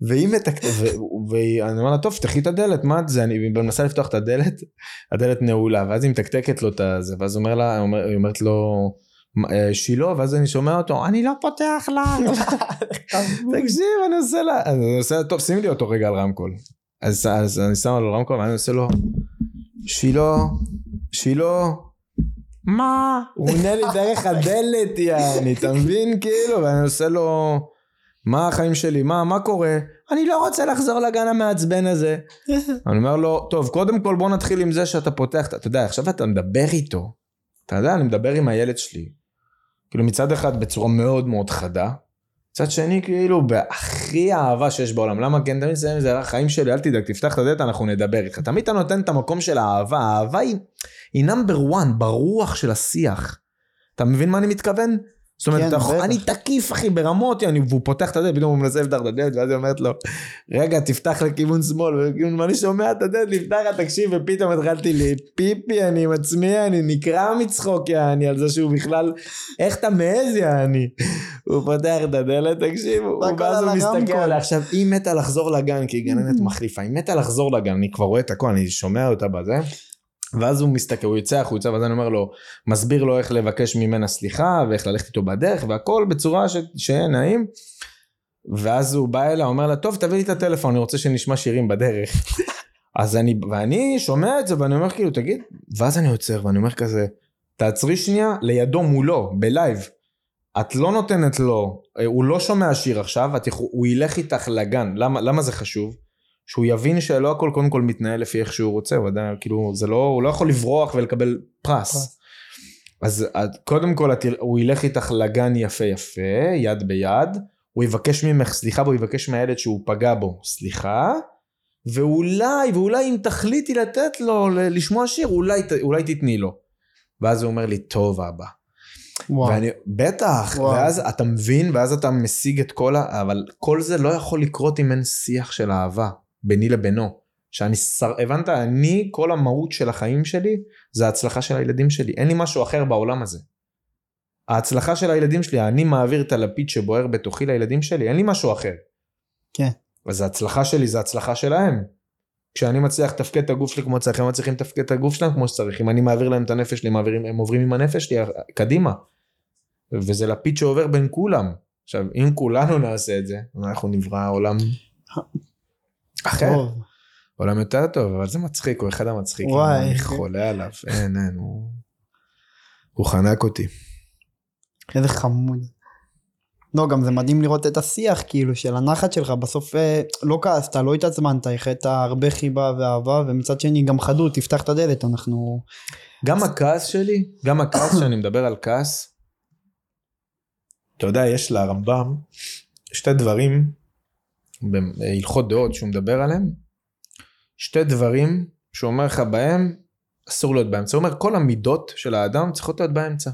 והיא מתקתקת, ואני אומר לה, טוב, פתחי את הדלת, מה זה? אני מנסה לפתוח את הדלת, הדלת נעולה, ואז היא מתקתקת לו את זה, ואז אומר לה, היא אומרת לו, שילה, ואז אני שומע אותו, אני לא פותח לה. תקשיב, אני עושה לה, אני עושה, טוב, שים לי אותו רגע על רמקול. אז, אז אני שם לו רמקול ואני עושה לו, שילה, שילה, מה? הוא עונה לי דרך הדלת, יעני, אתה מבין? כאילו, ואני עושה לו, מה החיים שלי? מה, מה קורה? אני לא רוצה לחזור לגן המעצבן הזה. אני אומר לו, טוב, קודם כל בוא נתחיל עם זה שאתה פותח, אתה יודע, עכשיו אתה מדבר איתו. אתה יודע, אני מדבר עם הילד שלי. כאילו מצד אחד בצורה מאוד מאוד חדה, מצד שני כאילו בהכי אהבה שיש בעולם. למה? כן, תמיד זה, זה החיים שלי, אל תדאג, תפתח את הדלת, אנחנו נדבר איתך. תמיד אתה נותן את המקום של האהבה, האהבה היא, היא נאמבר וואן ברוח של השיח. אתה מבין מה אני מתכוון? זאת אומרת, כן, אתה יכול-. אני תקיף אחי ברמות, אני, והוא פותח את הדלת, פתאום הוא מנסה לפתח את הדלת, ואז היא אומרת לו, רגע, תפתח לכיוון שמאל, וכאילו, ואני שומע את הדלת, נפתח, תקשיב, ופתאום התחלתי לי, פיפי, אני עם עצמי, אני נקרע מצחוק, יעני, על זה שהוא בכלל, איך אתה מעז, יעני? הוא פותח את הדלת, תקשיב, הוא- ואז על הוא מסתכל. עליה, עכשיו, היא מתה לחזור לגן, כי היא גננת מחליפה, היא מתה לחזור לגן, אני כבר רואה את הכל, אני שומע אותה בזה. ואז הוא מסתכל, הוא יוצא החוצה, ואז אני אומר לו, מסביר לו איך לבקש ממנה סליחה, ואיך ללכת איתו בדרך, והכל בצורה ש... שיהיה נעים. ואז הוא בא אליה, אומר לה, טוב, תביא לי את הטלפון, אני רוצה שנשמע שירים בדרך. אז אני, ואני שומע את זה, ואני אומר כאילו, תגיד, ואז אני עוצר, ואני אומר כזה, תעצרי שנייה, לידו מולו, בלייב. את לא נותנת לו, אה, הוא לא שומע שיר עכשיו, את הוא ילך איתך לגן. למה, למה זה חשוב? שהוא יבין שלא הכל קודם כל מתנהל לפי איך שהוא רוצה, הוא עדיין, כאילו, זה לא, הוא לא יכול לברוח ולקבל פרס. פרס. אז קודם כל הוא ילך איתך לגן יפה יפה, יד ביד, הוא יבקש ממך סליחה והוא יבקש מהילד שהוא פגע בו סליחה, ואולי, ואולי אם תחליטי לתת לו לשמוע שיר, אולי, אולי תתני לו. ואז הוא אומר לי, טוב אבא. וואו. ואני, בטח, וואו. ואז אתה מבין, ואז אתה משיג את כל ה... אבל כל זה לא יכול לקרות אם אין שיח של אהבה, ביני לבינו. שאני שר... הבנת? אני, כל המהות של החיים שלי, זה ההצלחה של הילדים שלי. אין לי משהו אחר בעולם הזה. ההצלחה של הילדים שלי, אני מעביר את הלפיד שבוער בתוכי לילדים שלי, אין לי משהו אחר. כן. אז ההצלחה שלי זה הצלחה שלהם. כשאני מצליח לתפקד את הגוף שלי כמו שצריך, הם מצליחים לתפקד את הגוף שלהם כמו שצריך. אם אני מעביר להם את הנפש שלי, מעבירים, הם עוברים עם הנפש שלי קדימה. וזה לפיד שעובר בין כולם. עכשיו, אם כולנו נעשה את זה, אנחנו נברא עולם אחר. טוב. עולם יותר טוב, אבל זה מצחיק, הוא אחד המצחיקים. וואי. אני חולה עליו, אין, אין, הוא... הוא חנק אותי. איזה חמוד. לא, גם זה מדהים לראות את השיח, כאילו, של הנחת שלך. בסוף אה, לא כעסת, לא התעצבנת, החטאת הרבה חיבה ואהבה, ומצד שני גם חדות, תפתח את הדלת, אנחנו... גם הכעס שלי, גם הכעס שאני מדבר על כעס, אתה יודע, יש לרמב"ם שתי דברים בהלכות דעות שהוא מדבר עליהם, שתי דברים שהוא אומר לך בהם, אסור להיות באמצע. הוא אומר, כל המידות של האדם צריכות להיות באמצע.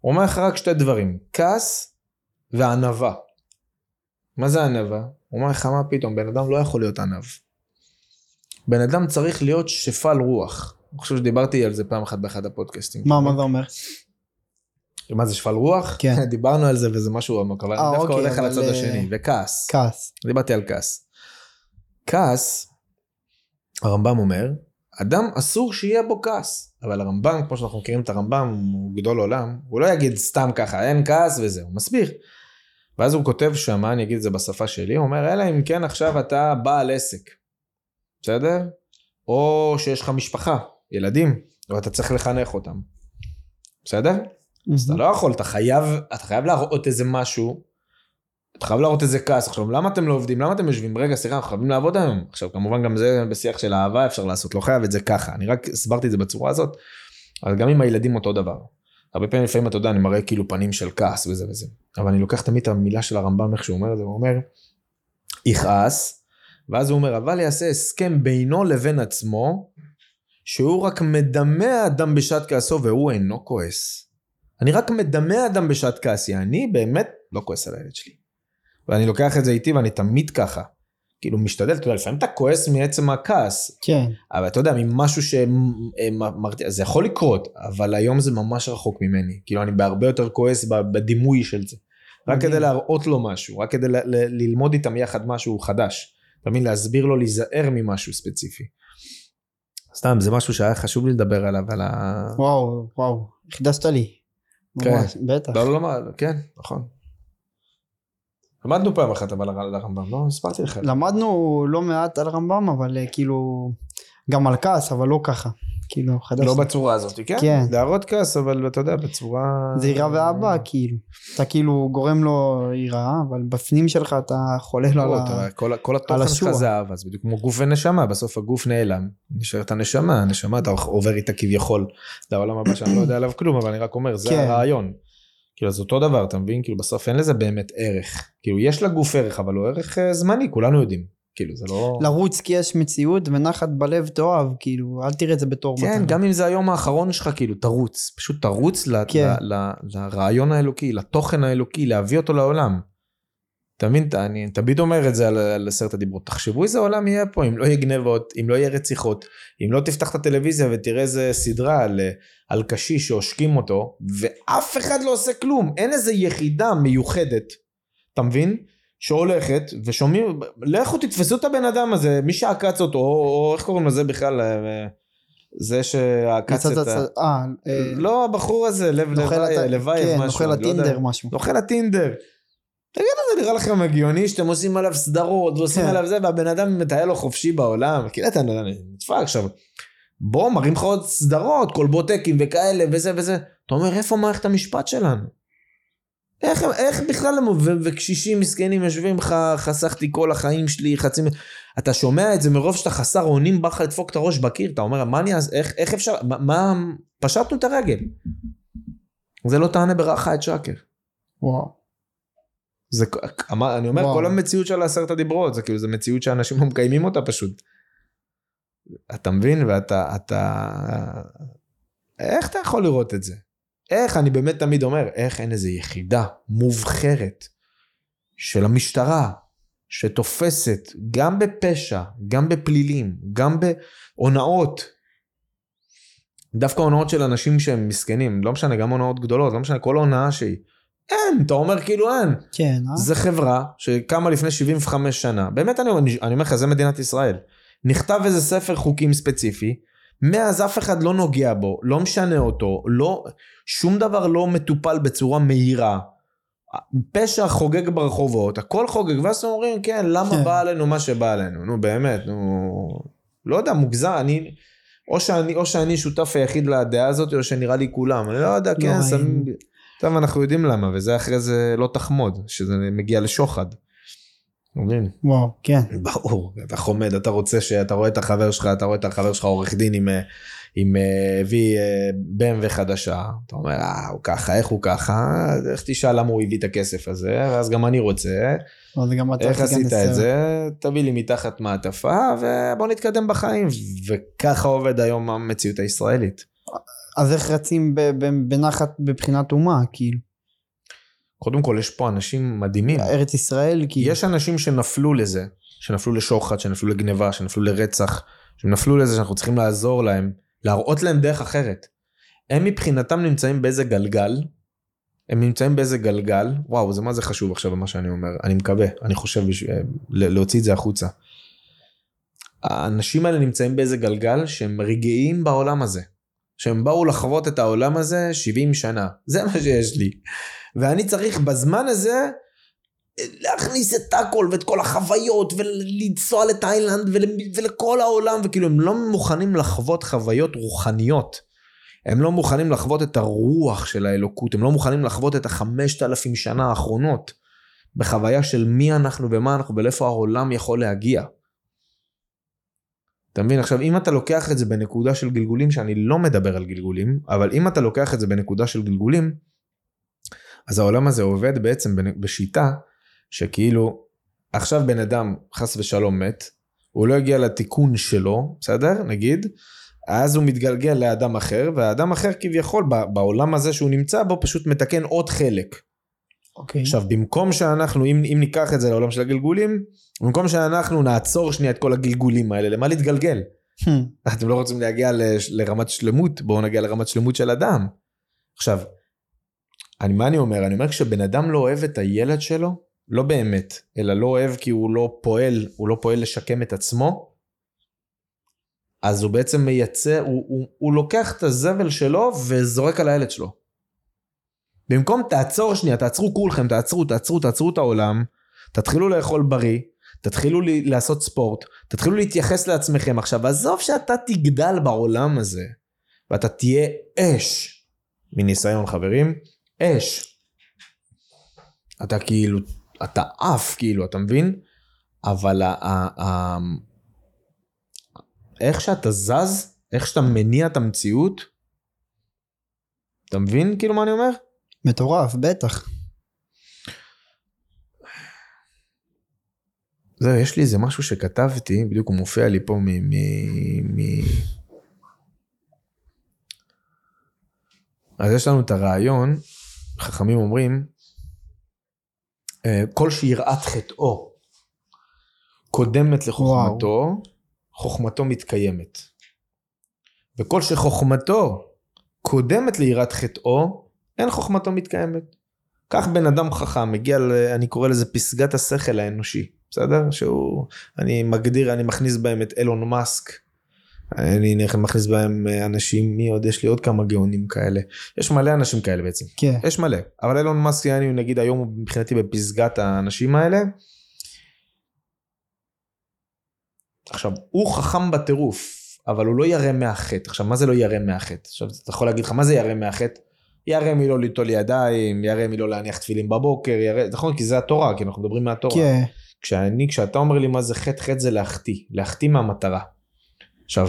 הוא אומר לך רק שתי דברים, כעס וענווה. מה זה ענווה? הוא אומר לך, מה פתאום, בן אדם לא יכול להיות ענב. בן אדם צריך להיות שפל רוח. אני חושב שדיברתי על זה פעם אחת באחד הפודקאסטים. מה, מה זה אומר? מה זה שפל רוח? כן. דיברנו על זה וזה משהו אבל אה, אני דווקא אוקיי, הולך על הצד אה, השני, וכעס. כעס. דיברתי על כעס. כעס, הרמב"ם אומר, אדם אסור שיהיה בו כעס. אבל הרמב"ם, כמו שאנחנו מכירים את הרמב"ם, הוא גדול עולם, הוא לא יגיד סתם ככה, אין כעס וזה, הוא מסביר. ואז הוא כותב שמה, אני אגיד את זה בשפה שלי, הוא אומר, אלא אם כן עכשיו אתה בעל עסק, בסדר? או שיש לך משפחה, ילדים, ואתה צריך לחנך אותם, בסדר? אז אתה לא יכול, אתה חייב, אתה חייב להראות איזה משהו, אתה חייב להראות איזה כעס. עכשיו, למה אתם לא עובדים? למה אתם יושבים? רגע, סליחה, אנחנו חייבים לעבוד היום. עכשיו, כמובן גם זה בשיח של אהבה אפשר לעשות, לא חייב את זה ככה. אני רק הסברתי את זה בצורה הזאת, אבל גם עם הילדים אותו דבר. הרבה פעמים לפעמים אתה יודע, אני מראה כאילו פנים של כעס וזה וזה. אבל אני לוקח תמיד את המילה של הרמב"ם, איך שהוא אומר את זה, הוא אומר, יכעס, ואז הוא אומר, אבל יעשה הסכם בינו לבין עצמו, שהוא רק מדמה אדם בשעת כעסו והוא אינו כועס. אני רק מדמה אדם בשעת כעסי, אני באמת לא כועס על הילד שלי. ואני לוקח את זה איתי ואני תמיד ככה. כאילו משתדל, אתה יודע, לפעמים אתה כועס מעצם הכעס, כן. אבל אתה יודע, ממשהו שמרתיע, זה יכול לקרות, אבל היום זה ממש רחוק ממני. כאילו אני בהרבה יותר כועס בדימוי של זה. רק. כדי להראות לו משהו, רק כדי ללמוד איתם יחד משהו חדש. אתה מבין? להסביר לו להיזהר ממשהו ספציפי. סתם, זה משהו שהיה חשוב לי לדבר עליו, על ה... וואו, וואו, חידשת לי. כן. בטח. לא, לא, לא, כן, נכון. למדנו פעם אחת אבל על הרמב"ם, לא הסברתי לך. למדנו לא מעט על רמב"ם, אבל אה, כאילו, גם על כעס, אבל לא ככה. כאילו, חדש. לא בצורה הזאת, כן? כן. להראות כעס, אבל אתה יודע, בצורה... זה יראה ואהבה, כאילו. אתה כאילו גורם לו יראה, אבל בפנים שלך אתה חולה לו על ה... כל- התוכן שלך. זה אהבה, זה בדיוק כמו גוף ונשמה, בסוף הגוף נעלם, נשארת הנשמה, הנשמה אתה עובר איתה כביכול לעולם הבא שאני לא יודע עליו כלום, אבל אני רק אומר, זה כן. הרעיון. כאילו זה אותו דבר, אתה מבין? כאילו בסוף אין לזה באמת ערך. כאילו יש לגוף ערך, אבל הוא ערך אה, זמני, כולנו יודעים. כאילו זה לא... לרוץ כי יש מציאות ונחת בלב תאהב, כאילו, אל תראה את זה בתור כן, מתנה. גם אם זה היום האחרון שלך, כאילו, תרוץ. פשוט תרוץ ל- כן. ל- ל- לרעיון האלוקי, לתוכן האלוקי, להביא אותו לעולם. אתה מבין, אני תמיד אומר את זה על, על עשרת הדיברות. תחשבו איזה עולם יהיה פה, אם לא יהיה גנבות, אם לא יהיה רציחות, אם לא תפתח את הטלוויזיה ותראה איזה סדרה על, על קשיש שעושקים אותו, ואף אחד לא עושה כלום. אין איזה יחידה מיוחדת, אתה מבין? שהולכת ושומעים, לכו תתפסו את הבן אדם הזה, מי שעקץ אותו, או, איך קוראים לזה בכלל, אה, זה שעקץ את ה... אה, אה, לא, הבחור הזה, לב לוואי- לוואייב כן, משהו. נוכל אני לא. הטינדר משהו. נוכל הטינדר. תגידו, זה נראה לכם הגיוני שאתם עושים עליו סדרות ועושים כן. עליו זה, והבן אדם מטייל לו חופשי בעולם? כאילו אתה נדפק עכשיו. בוא, מראים לך עוד סדרות, קולבוטקים וכאלה וזה וזה. אתה אומר, איפה מערכת המשפט שלנו? איך, איך בכלל ו- וקשישים מסכנים יושבים לך, חסכתי כל החיים שלי, חצי... אתה שומע את זה מרוב שאתה חסר אונים, בא לך לדפוק את הראש בקיר, אתה אומר, מה אני אז, איך, איך אפשר, מה, מה, פשטנו את הרגל. זה לא תענה ברכה את שקר. וואו. זה, אני אומר, וואו. כל המציאות של עשרת הדיברות, זה כאילו, זה מציאות שאנשים לא מקיימים אותה פשוט. אתה מבין? ואתה, אתה... איך אתה יכול לראות את זה? איך, אני באמת תמיד אומר, איך אין איזה יחידה מובחרת של המשטרה, שתופסת גם בפשע, גם בפלילים, גם בהונאות. דווקא הונאות של אנשים שהם מסכנים, לא משנה, גם הונאות גדולות, לא משנה, כל הונאה שהיא. אין, אתה אומר כאילו אין. כן, אה? זה חברה שקמה לפני 75 שנה, באמת אני, אני, אני אומר לך, זה מדינת ישראל. נכתב איזה ספר חוקים ספציפי, מאז אף אחד לא נוגע בו, לא משנה אותו, לא, שום דבר לא מטופל בצורה מהירה. פשע חוגג ברחובות, הכל חוגג, ואז אומרים, כן, למה כן. בא עלינו מה שבא עלינו? נו באמת, נו... לא יודע, מוגזם, אני... או שאני, או שאני שותף היחיד לדעה הזאת, או שנראה לי כולם, אני לא יודע, לא, כן, אין. שמים... טוב, אנחנו יודעים למה, וזה אחרי זה לא תחמוד, שזה מגיע לשוחד. מבין? וואו, כן. ברור, אתה חומד, אתה רוצה שאתה רואה את החבר שלך, אתה רואה את החבר שלך עורך דין עם, אה, עם אה, הביא אה, BMW חדשה, אתה אומר, אה, הוא ככה, איך הוא ככה, איך תשאל למה הוא הביא את הכסף הזה, ואז גם אני רוצה, אז גם אתה איך עשית. את זה, תביא לי מתחת מעטפה, ובוא נתקדם בחיים, וככה עובד היום המציאות הישראלית. אז איך רצים ב- ב- בנחת בבחינת אומה, כאילו? קודם כל, יש פה אנשים מדהימים. ארץ ישראל, כאילו. יש אנשים שנפלו לזה, שנפלו לשוחד, שנפלו לגניבה, שנפלו לרצח, שנפלו לזה שאנחנו צריכים לעזור להם, להראות להם דרך אחרת. הם מבחינתם נמצאים באיזה גלגל, הם נמצאים באיזה גלגל, וואו, זה מה זה חשוב עכשיו מה שאני אומר, אני מקווה, אני חושב בשביל, ל- להוציא את זה החוצה. האנשים האלה נמצאים באיזה גלגל שהם רגעים בעולם הזה. שהם באו לחוות את העולם הזה 70 שנה, זה מה שיש לי. ואני צריך בזמן הזה להכניס את הכל ואת כל החוויות ולנסוע לתאילנד ול, ולכל העולם וכאילו הם לא מוכנים לחוות חוויות רוחניות. הם לא מוכנים לחוות את הרוח של האלוקות, הם לא מוכנים לחוות את החמשת אלפים שנה האחרונות בחוויה של מי אנחנו ומה אנחנו ולאיפה העולם יכול להגיע. אתה מבין? עכשיו, אם אתה לוקח את זה בנקודה של גלגולים, שאני לא מדבר על גלגולים, אבל אם אתה לוקח את זה בנקודה של גלגולים, אז העולם הזה עובד בעצם בשיטה שכאילו, עכשיו בן אדם חס ושלום מת, הוא לא הגיע לתיקון שלו, בסדר? נגיד, אז הוא מתגלגל לאדם אחר, והאדם אחר כביכול בעולם הזה שהוא נמצא בו פשוט מתקן עוד חלק. אוקיי. עכשיו במקום שאנחנו אם, אם ניקח את זה לעולם של הגלגולים במקום שאנחנו נעצור שנייה את כל הגלגולים האלה למה להתגלגל Hmm. אתם לא רוצים להגיע לש- לרמת שלמות בואו נגיע לרמת שלמות של אדם. עכשיו אני מה אני אומר אני אומר כשבן אדם לא אוהב את הילד שלו לא באמת אלא לא אוהב כי הוא לא פועל הוא לא פועל לשקם את עצמו. אז הוא בעצם מייצר הוא, הוא, הוא לוקח את הזבל שלו וזורק על הילד שלו. במקום תעצור שנייה, תעצרו כולכם, תעצרו, תעצרו, תעצרו את העולם, תתחילו לאכול בריא, תתחילו לי, לעשות ספורט, תתחילו להתייחס לעצמכם. עכשיו, עזוב שאתה תגדל בעולם הזה, ואתה תהיה אש, מניסיון חברים, אש. אתה כאילו, אתה עף, כאילו, אתה מבין? אבל ה- ה- ה- איך שאתה זז, איך שאתה מניע את המציאות, אתה מבין כאילו מה אני אומר? מטורף, בטח. זהו, יש לי איזה משהו שכתבתי, בדיוק הוא מופיע לי פה מ... מ, מ... אז יש לנו את הרעיון, חכמים אומרים, אה, כל שיראת חטאו קודמת לחוכמתו, וואו. חוכמתו מתקיימת. וכל שחוכמתו קודמת ליראת חטאו, אין חוכמתו מתקיימת. כך בן אדם חכם מגיע, ל, אני קורא לזה פסגת השכל האנושי, בסדר? שהוא, אני מגדיר, אני מכניס בהם את אילון מאסק, אני מכניס בהם אנשים, מי עוד? יש לי עוד כמה גאונים כאלה. יש מלא אנשים כאלה בעצם. כן. יש מלא. אבל אילון מאסק, אני נגיד היום מבחינתי בפסגת האנשים האלה. עכשיו, הוא חכם בטירוף, אבל הוא לא ירא מהחטא. עכשיו, מה זה לא ירא מהחטא? עכשיו, אתה יכול להגיד לך, מה זה ירא מהחטא? ירא מלא ליטול ידיים, ירא מלא להניח תפילין בבוקר, ירא, נכון? כי זה התורה, כי אנחנו מדברים מהתורה. כן. כשאני, כשאתה אומר לי מה זה חטא, חטא זה להחטיא, להחטיא מהמטרה. עכשיו,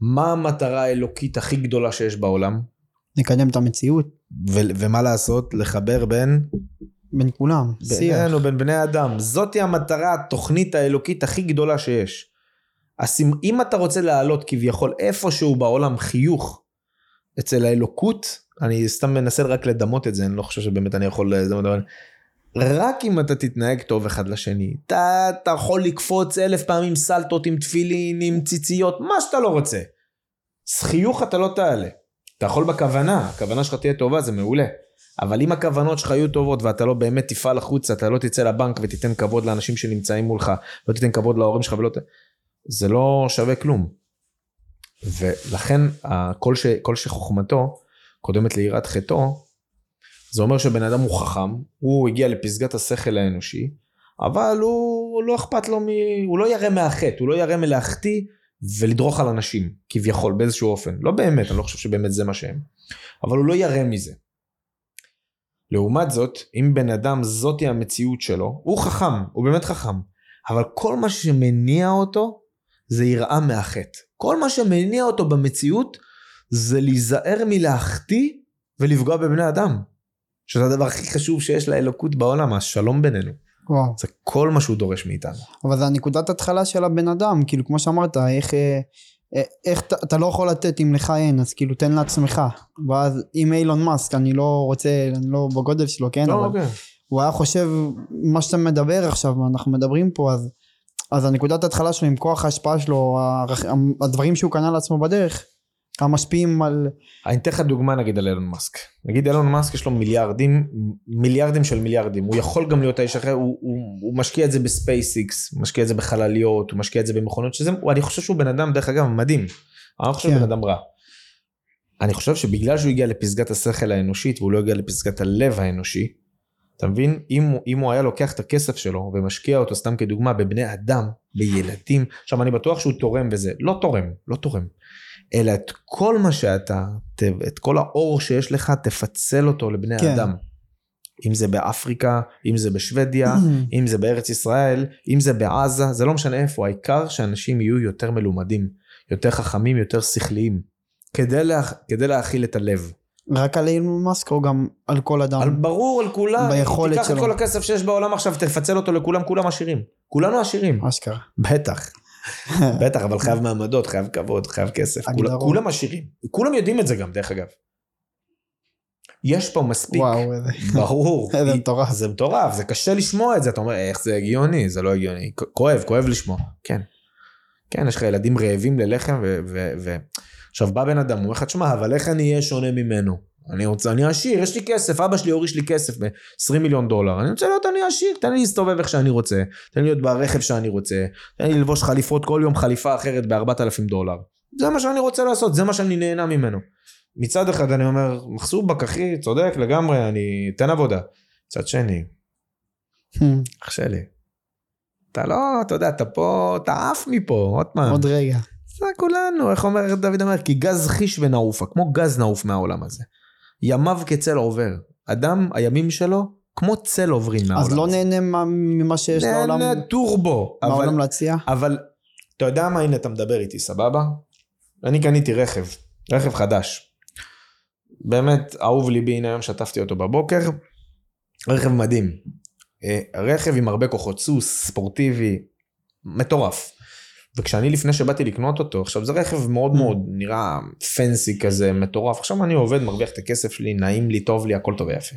מה המטרה האלוקית הכי גדולה שיש בעולם? לקדם את המציאות. ו- ומה לעשות? לחבר בין... בין כולם, בינינו, בין בני אדם. זאתי המטרה, התוכנית האלוקית הכי גדולה שיש. אז אם אתה רוצה להעלות כביכול איפשהו בעולם חיוך אצל האלוקות, אני סתם מנסה רק לדמות את זה, אני לא חושב שבאמת אני יכול לדמות, אבל רק אם אתה תתנהג טוב אחד לשני, אתה, אתה יכול לקפוץ אלף פעמים סלטות עם תפילין, עם ציציות, מה שאתה לא רוצה. חיוך אתה לא תעלה. אתה יכול בכוונה, הכוונה שלך תהיה טובה, זה מעולה. אבל אם הכוונות שלך יהיו טובות ואתה לא באמת תפעל החוצה, אתה לא תצא לבנק ותיתן כבוד לאנשים שנמצאים מולך, לא תיתן כבוד להורים שלך ולא... זה לא שווה כלום. ולכן כל, ש, כל שחוכמתו קודמת ליראת חטאו, זה אומר שבן אדם הוא חכם, הוא הגיע לפסגת השכל האנושי, אבל הוא לא אכפת לו מ... הוא לא ירא מהחטא, הוא לא ירא מלהחטיא ולדרוך על אנשים, כביכול, באיזשהו אופן. לא באמת, אני לא חושב שבאמת זה מה שהם. אבל הוא לא ירא מזה. לעומת זאת, אם בן אדם זאתי המציאות שלו, הוא חכם, הוא באמת חכם, אבל כל מה שמניע אותו זה יראה מהחטא. כל מה שמניע אותו במציאות זה להיזהר מלהחטיא ולפגוע בבני אדם. שזה הדבר הכי חשוב שיש לאלוקות בעולם, השלום בינינו. וואו. זה כל מה שהוא דורש מאיתנו. אבל זה הנקודת התחלה של הבן אדם, כאילו כמו שאמרת, איך, אה, אה, איך אתה, לא יכול לתת אם לך אין, אז כאילו תן לעצמך. ואז אם אילון מאסק, אני לא רוצה, אני לא בגודל שלו, כן? לא, אבל אוקיי. הוא היה חושב, מה שאתה מדבר עכשיו, אנחנו מדברים פה, אז, אז הנקודת ההתחלה שלו עם כוח ההשפעה שלו, הדברים שהוא קנה לעצמו בדרך, המשפיעים על... אני אתן לך דוגמה נגיד על אילון מאסק. נגיד אילון מאסק יש לו מיליארדים, מיליארדים של מיליארדים. הוא יכול גם להיות האיש אחר, הוא, הוא, הוא משקיע את זה ב SpaceX, הוא משקיע את זה בחלליות, הוא משקיע את זה במכונות, שזה, הוא, אני חושב שהוא בן אדם, דרך אגב, מדהים. אני לא חושב שהוא כן. בן אדם רע. אני חושב שבגלל שהוא הגיע לפסגת השכל האנושית והוא לא הגיע לפסגת הלב האנושי, אתה מבין? אם, אם הוא היה לוקח את הכסף שלו ומשקיע אותו סתם כדוגמה בבני אדם, בילדים, עכשיו אני בטוח שהוא תורם בזה, לא תורם, לא תורם. אלא את כל מה שאתה, את כל האור שיש לך, תפצל אותו לבני כן. האדם. אם זה באפריקה, אם זה בשוודיה, אם זה בארץ ישראל, אם זה בעזה, זה לא משנה איפה, העיקר שאנשים יהיו יותר מלומדים, יותר חכמים, יותר שכליים, כדי, לה, כדי להכיל את הלב. רק על אילון מאסק או גם על כל אדם? על, ברור, על כולם. ביכולת תיקח את שלו. כל הכסף שיש בעולם עכשיו, תפצל אותו לכולם, כולם עשירים. כולנו עשירים. אשכרה. בטח. בטח, אבל חייב מעמדות, חייב כבוד, חייב כסף. כולם עשירים. כולם יודעים את זה גם, דרך אגב. יש פה מספיק. וואו, איזה... ברור. איזה מטורף. זה מטורף, זה קשה לשמוע את זה, אתה אומר, איך זה הגיוני? זה לא הגיוני. כואב, כואב לשמוע. כן. כן, יש לך ילדים רעבים ללחם, ו... ו, ו... עכשיו בא בן אדם, הוא אומר לך, תשמע, אבל איך אני אהיה שונה ממנו? אני רוצה, אני עשיר, יש לי כסף, אבא שלי הוריש לי כסף ב-20 מיליון דולר, אני רוצה להיות אני עשיר, תן לי להסתובב איך שאני רוצה, תן לי להיות ברכב שאני רוצה, תן לי ללבוש חליפות כל יום חליפה אחרת ב-4,000 דולר. זה מה שאני רוצה לעשות, זה מה שאני נהנה ממנו. מצד אחד אני אומר, מחסובק אחי, צודק לגמרי, אני אתן עבודה. מצד שני, אח שלי, אתה לא, אתה יודע, אתה פה, אתה עף מפה, עוד פעם. עוד רגע. זה כולנו, איך אומר דוד אומר? כי גז חיש ונעופה, כמו גז נעוף מהעולם הזה. ימיו כצל עובר. אדם, הימים שלו, כמו צל עוברים מהעולם אז לא. נהנה מה- ממה שיש לעולם, נהנה טורבו. אבל, מהעולם להציע? אבל, אתה יודע מה, הנה אתה מדבר איתי, סבבה? אני קניתי רכב, רכב חדש. באמת, אהוב ליבי, הנה היום שטפתי אותו בבוקר. רכב מדהים. אה, רכב עם הרבה כוחות סוס, ספורטיבי, מטורף. וכשאני לפני שבאתי לקנות אותו, עכשיו זה רכב מאוד Mm. מאוד נראה פנסי כזה, מטורף. עכשיו אני עובד, מרוויח את הכסף שלי, נעים לי, טוב לי, הכל טוב ויפה.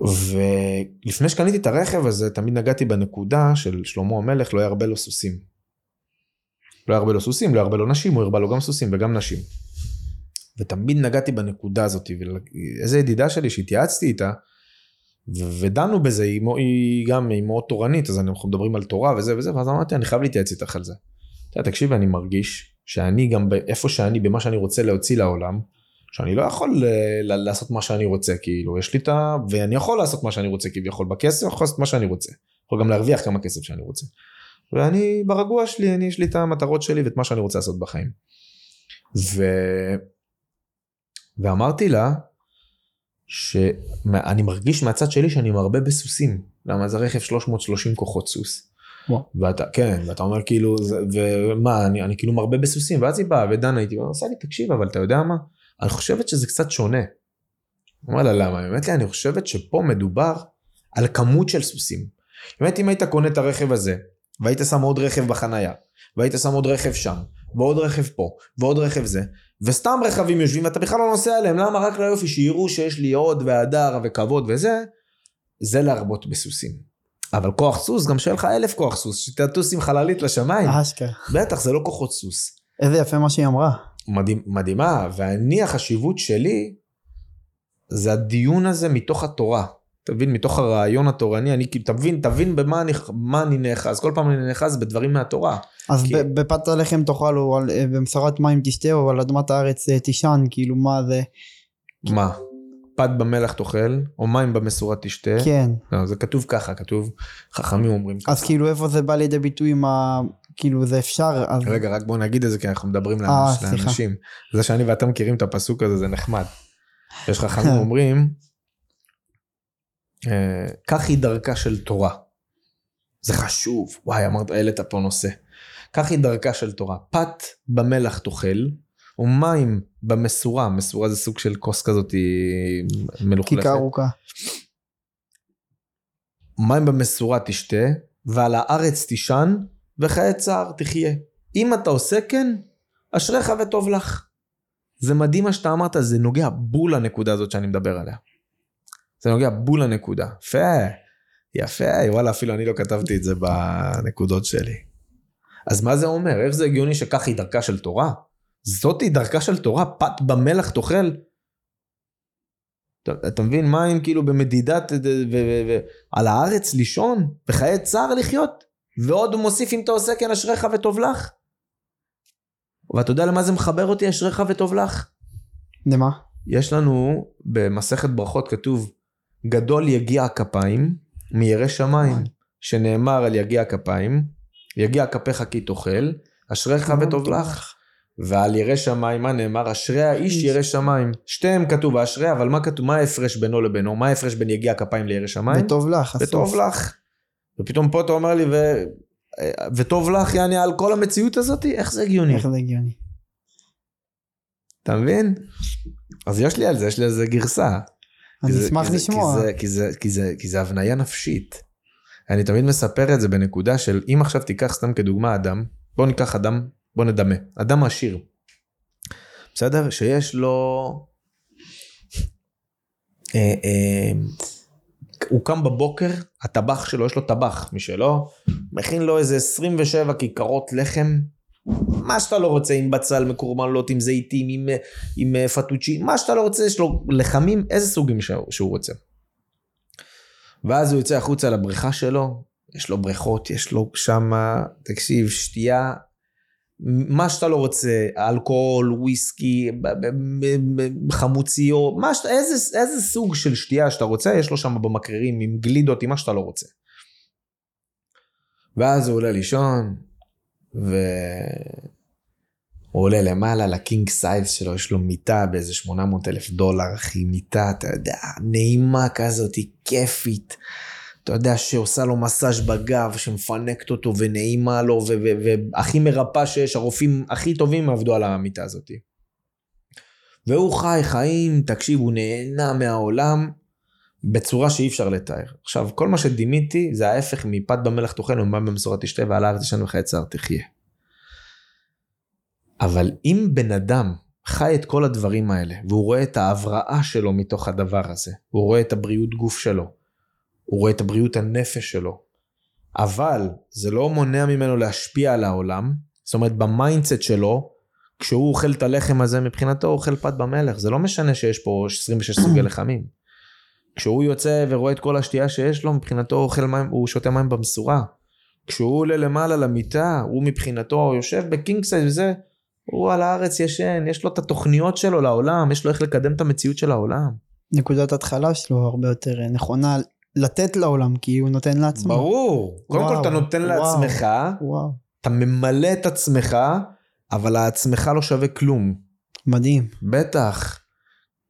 ולפני שקניתי את הרכב הזה, תמיד נגעתי בנקודה של שלמה המלך, לא ירבה לו סוסים. לא ירבה לו סוסים, לא ירבה לו נשים, הוא ירבה לו גם סוסים וגם נשים. ותמיד נגעתי בנקודה הזאת, ואיזה ידידה שלי שהתייעצתי איתה, ודנו בזה, היא, היא גם, היא מאוד תורנית, אז אנחנו מדברים על תורה וזה וזה, ואז אמרתי, אני חייב להתייעץ איתך על זה. אתה יודע, תקשיבי, אני מרגיש שאני גם, איפה שאני, במה שאני רוצה להוציא לעולם, שאני לא יכול אה, לעשות מה שאני רוצה, כאילו, יש לי את ה... ואני יכול לעשות מה שאני רוצה כביכול בכסף, יכול לעשות מה שאני רוצה. יכול גם להרוויח כמה כסף שאני רוצה. ואני ברגוע שלי, אני, יש לי את המטרות שלי ואת מה שאני רוצה לעשות בחיים. ו... ואמרתי לה, שאני מרגיש מהצד שלי שאני מרבה בסוסים. למה זה רכב 330 כוחות סוס. וואו. ואתה, כן, ואתה אומר כאילו, זה- ומה, אני, אני כאילו מרבה בסוסים, ואז היא באה ודנה איתי, והיא עושה לי, תקשיב, אבל אתה יודע מה? אני חושבת שזה קצת שונה. אומר לה, למה? היא אומרת לי, אני חושבת שפה מדובר על כמות של סוסים. באמת, אם היית קונה את הרכב הזה, והיית שם עוד רכב בחנייה, והיית שם עוד רכב שם, ועוד רכב פה, ועוד רכב זה, וסתם רכבים יושבים ואתה בכלל לא נוסע עליהם, למה? רק ליופי, שיראו שיש לי עוד והדר וכבוד וזה, זה להרבות בסוסים. אבל כוח סוס, גם שיהיה לך אלף כוח סוס, שתטוס עם חללית לשמיים. אשכרה. בטח, זה לא כוחות סוס. איזה יפה מה שהיא אמרה. מדהים, מדהימה, ואני החשיבות שלי זה הדיון הזה מתוך התורה. תבין, מתוך הרעיון התורני, אני כאילו, תבין, תבין במה אני, מה אני נאחז, כל פעם אני נאחז בדברים מהתורה. אז כי- בפת הלחם תאכל או אה, מים תשתה או על אדמת הארץ אה, תישן כאילו מה זה מה? פת במלח תאכל, או מים במסורה תשתה. כן לא, זה כתוב ככה, כתוב, חכמים אומרים ככה. אז כאילו איפה זה בא לידי ביטוי עם ה... כאילו זה אפשר אז רגע, רק בוא נגיד את זה, כי אנחנו מדברים אה, לאנש- סליחה. לאנשים. זה שאני ואתה מכירים את הפסוק הזה, זה נחמד. יש חכמים אומרים, אה, כך היא דרכה של תורה. זה חשוב. וואי, אמרת, העלית פה נושא. כך היא דרכה של תורה. פת במלח תאכל, ומים במסורה, מסורה זה סוג של כוס כזאת מלוכלכת. כיכר ארוכה מים במסורה תשתה, ועל הארץ תישן, וחיי צער תחיה. אם אתה עושה כן, אשריך וטוב לך. זה מדהים מה שאתה אמרת, זה נוגע בול לנקודה הזאת שאני מדבר עליה. זה נוגע בול לנקודה. יפה, יפה, וואלה, אפילו אני לא כתבתי את זה בנקודות שלי. אז מה זה אומר? איך זה הגיוני שכך היא דרכה של תורה? זאתי דרכה של תורה, פת במלח תאכל. אתה, אתה מבין מים כאילו במדידת ו- ו- ו- ו- על הארץ לישון וחיי צער לחיות ועוד הוא מוסיף אם אתה עושה כן אשריך וטוב לך. ואתה יודע למה זה מחבר אותי אשריך וטוב לך? למה? יש לנו במסכת ברכות כתוב גדול יגיע הכפיים מירא שמיים. שנאמר על יגיע הכפיים יגיע כפיך כי תאכל אשריך וטוב לך. ועל ירא שמיים מה נאמר? אשרי האיש ירא שמיים. שתיהם כתוב אשרי אבל מה כתוב? מה ההפרש בינו לבינו מה ההפרש בין יגיע כפיים לירא שמיים וטוב לך וטוב הסוף. לך ופתאום פה אתה אומר לי ו... וטוב לך יעני על כל המציאות הזאת? איך זה הגיוני? איך זה הגיוני? אתה מבין? אז יש לי על זה יש לי על זה גרסה אני זה- אשמח כי זה- לשמוע כי זה, כי, זה, כי, זה, כי זה הבניה נפשית. אני תמיד מספר את זה בנקודה של אם עכשיו תיקח סתם כדוגמה אדם, בוא ניקח אדם, בוא נדמה, אדם עשיר. בסדר? שיש לו... אה, אה, הוא קם בבוקר, הטבח שלו, יש לו טבח משלו, מכין לו איזה 27 כיכרות לחם, מה שאתה לא רוצה, עם בצל מקורמלות, עם זיתים, עם, עם אה, פטוצ'י, מה שאתה לא רוצה, יש לו לחמים, איזה סוגים שהוא, שהוא רוצה. ואז הוא יוצא החוצה לבריכה שלו, יש לו בריכות, יש לו שמה, תקשיב, שתייה, מה שאתה לא רוצה, אלכוהול, וויסקי, מה שאתה, איזה, איזה סוג של שתייה שאתה רוצה, יש לו שם במקררים, עם גלידות, עם מה שאתה לא רוצה. ואז הוא עולה לישון, והוא עולה למעלה לקינג סייז שלו, יש לו מיטה באיזה 800 אלף דולר, אחי, מיטה, אתה יודע, נעימה כזאת, כיפית. אתה יודע, שעושה לו מסאז' בגב, שמפנקת אותו ונעימה לו, והכי מרפא שיש, הרופאים הכי טובים עבדו על המיטה הזאת. והוא חי חיים, תקשיב, הוא נהנה מהעולם, בצורה שאי אפשר לתאר. עכשיו, כל מה שדימיתי זה ההפך מפת במלך תאכל ומה במסורת תשתה ועל הארץ ישן וחיי צער תחיה. אבל אם בן אדם חי את כל הדברים האלה, והוא רואה את ההבראה שלו מתוך הדבר הזה, הוא רואה את הבריאות גוף שלו, הוא רואה את הבריאות הנפש שלו, אבל זה לא מונע ממנו להשפיע על העולם, זאת אומרת ב mindset שלו, כשהוא אוכל את הלחם הזה מבחינתו הוא אוכל פת במלח, זה לא משנה שיש פה 26 סוגי לחמים. כשהוא יוצא ורואה את כל השתייה שיש לו, מבחינתו אוכל מים, הוא שותה מים במשורה. כשהוא עולה למעלה למיטה, הוא מבחינתו יושב ב king size וזה, הוא על הארץ ישן, יש לו את התוכניות שלו לעולם, יש לו איך לקדם את המציאות של העולם. נקודת התחלה שלו הרבה יותר נכונה לתת לעולם, כי הוא נותן לעצמו. ברור. קודם כל וואו, אתה נותן וואו. לעצמך, וואו, אתה ממלא את עצמך, אבל עצמך לא שווה כלום. מדהים. בטח.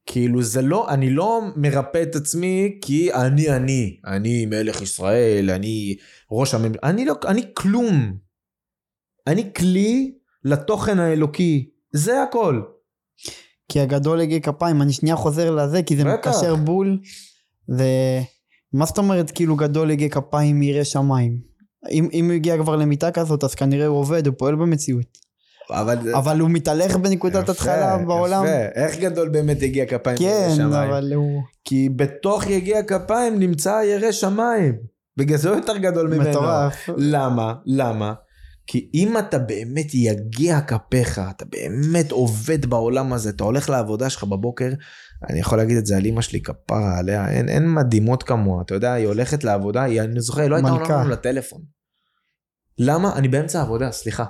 כאילו זה לא, אני לא מרפא את עצמי כי אני אני, אני מלך ישראל, אני ראש הממשלה, אני לא, אני כלום. אני כלי לתוכן האלוקי, זה הכל. כי הגדול הגיע כפיים, אני שנייה חוזר לזה, כי זה. מקשר בול. ומה זאת אומרת כאילו גדול הגיע כפיים ירא שמיים? אם, אם הוא הגיע כבר למיטה כזאת, אז כנראה הוא עובד, הוא פועל במציאות. אבל, אבל הוא מתהלך בנקודת התחלה בעולם. יפה. איך גדול באמת יגיע כפיים כן, ירא שמיים? אבל הוא כי בתוך יגיע כפיים נמצא ירא שמיים. בגלל זה הוא יותר גדול ממנו. מטורף. למה? למה? כי אם אתה באמת יגיע כפיך, אתה באמת עובד בעולם הזה, אתה הולך לעבודה שלך בבוקר, אני יכול להגיד את זה על אמא שלי, כפרה עליה, אין, אין מדהימות כמוה, אתה יודע, היא הולכת לעבודה, היא, אני זוכר, היא לא הייתה עונה. לנו לטלפון. למה? אני באמצע העבודה, סליחה.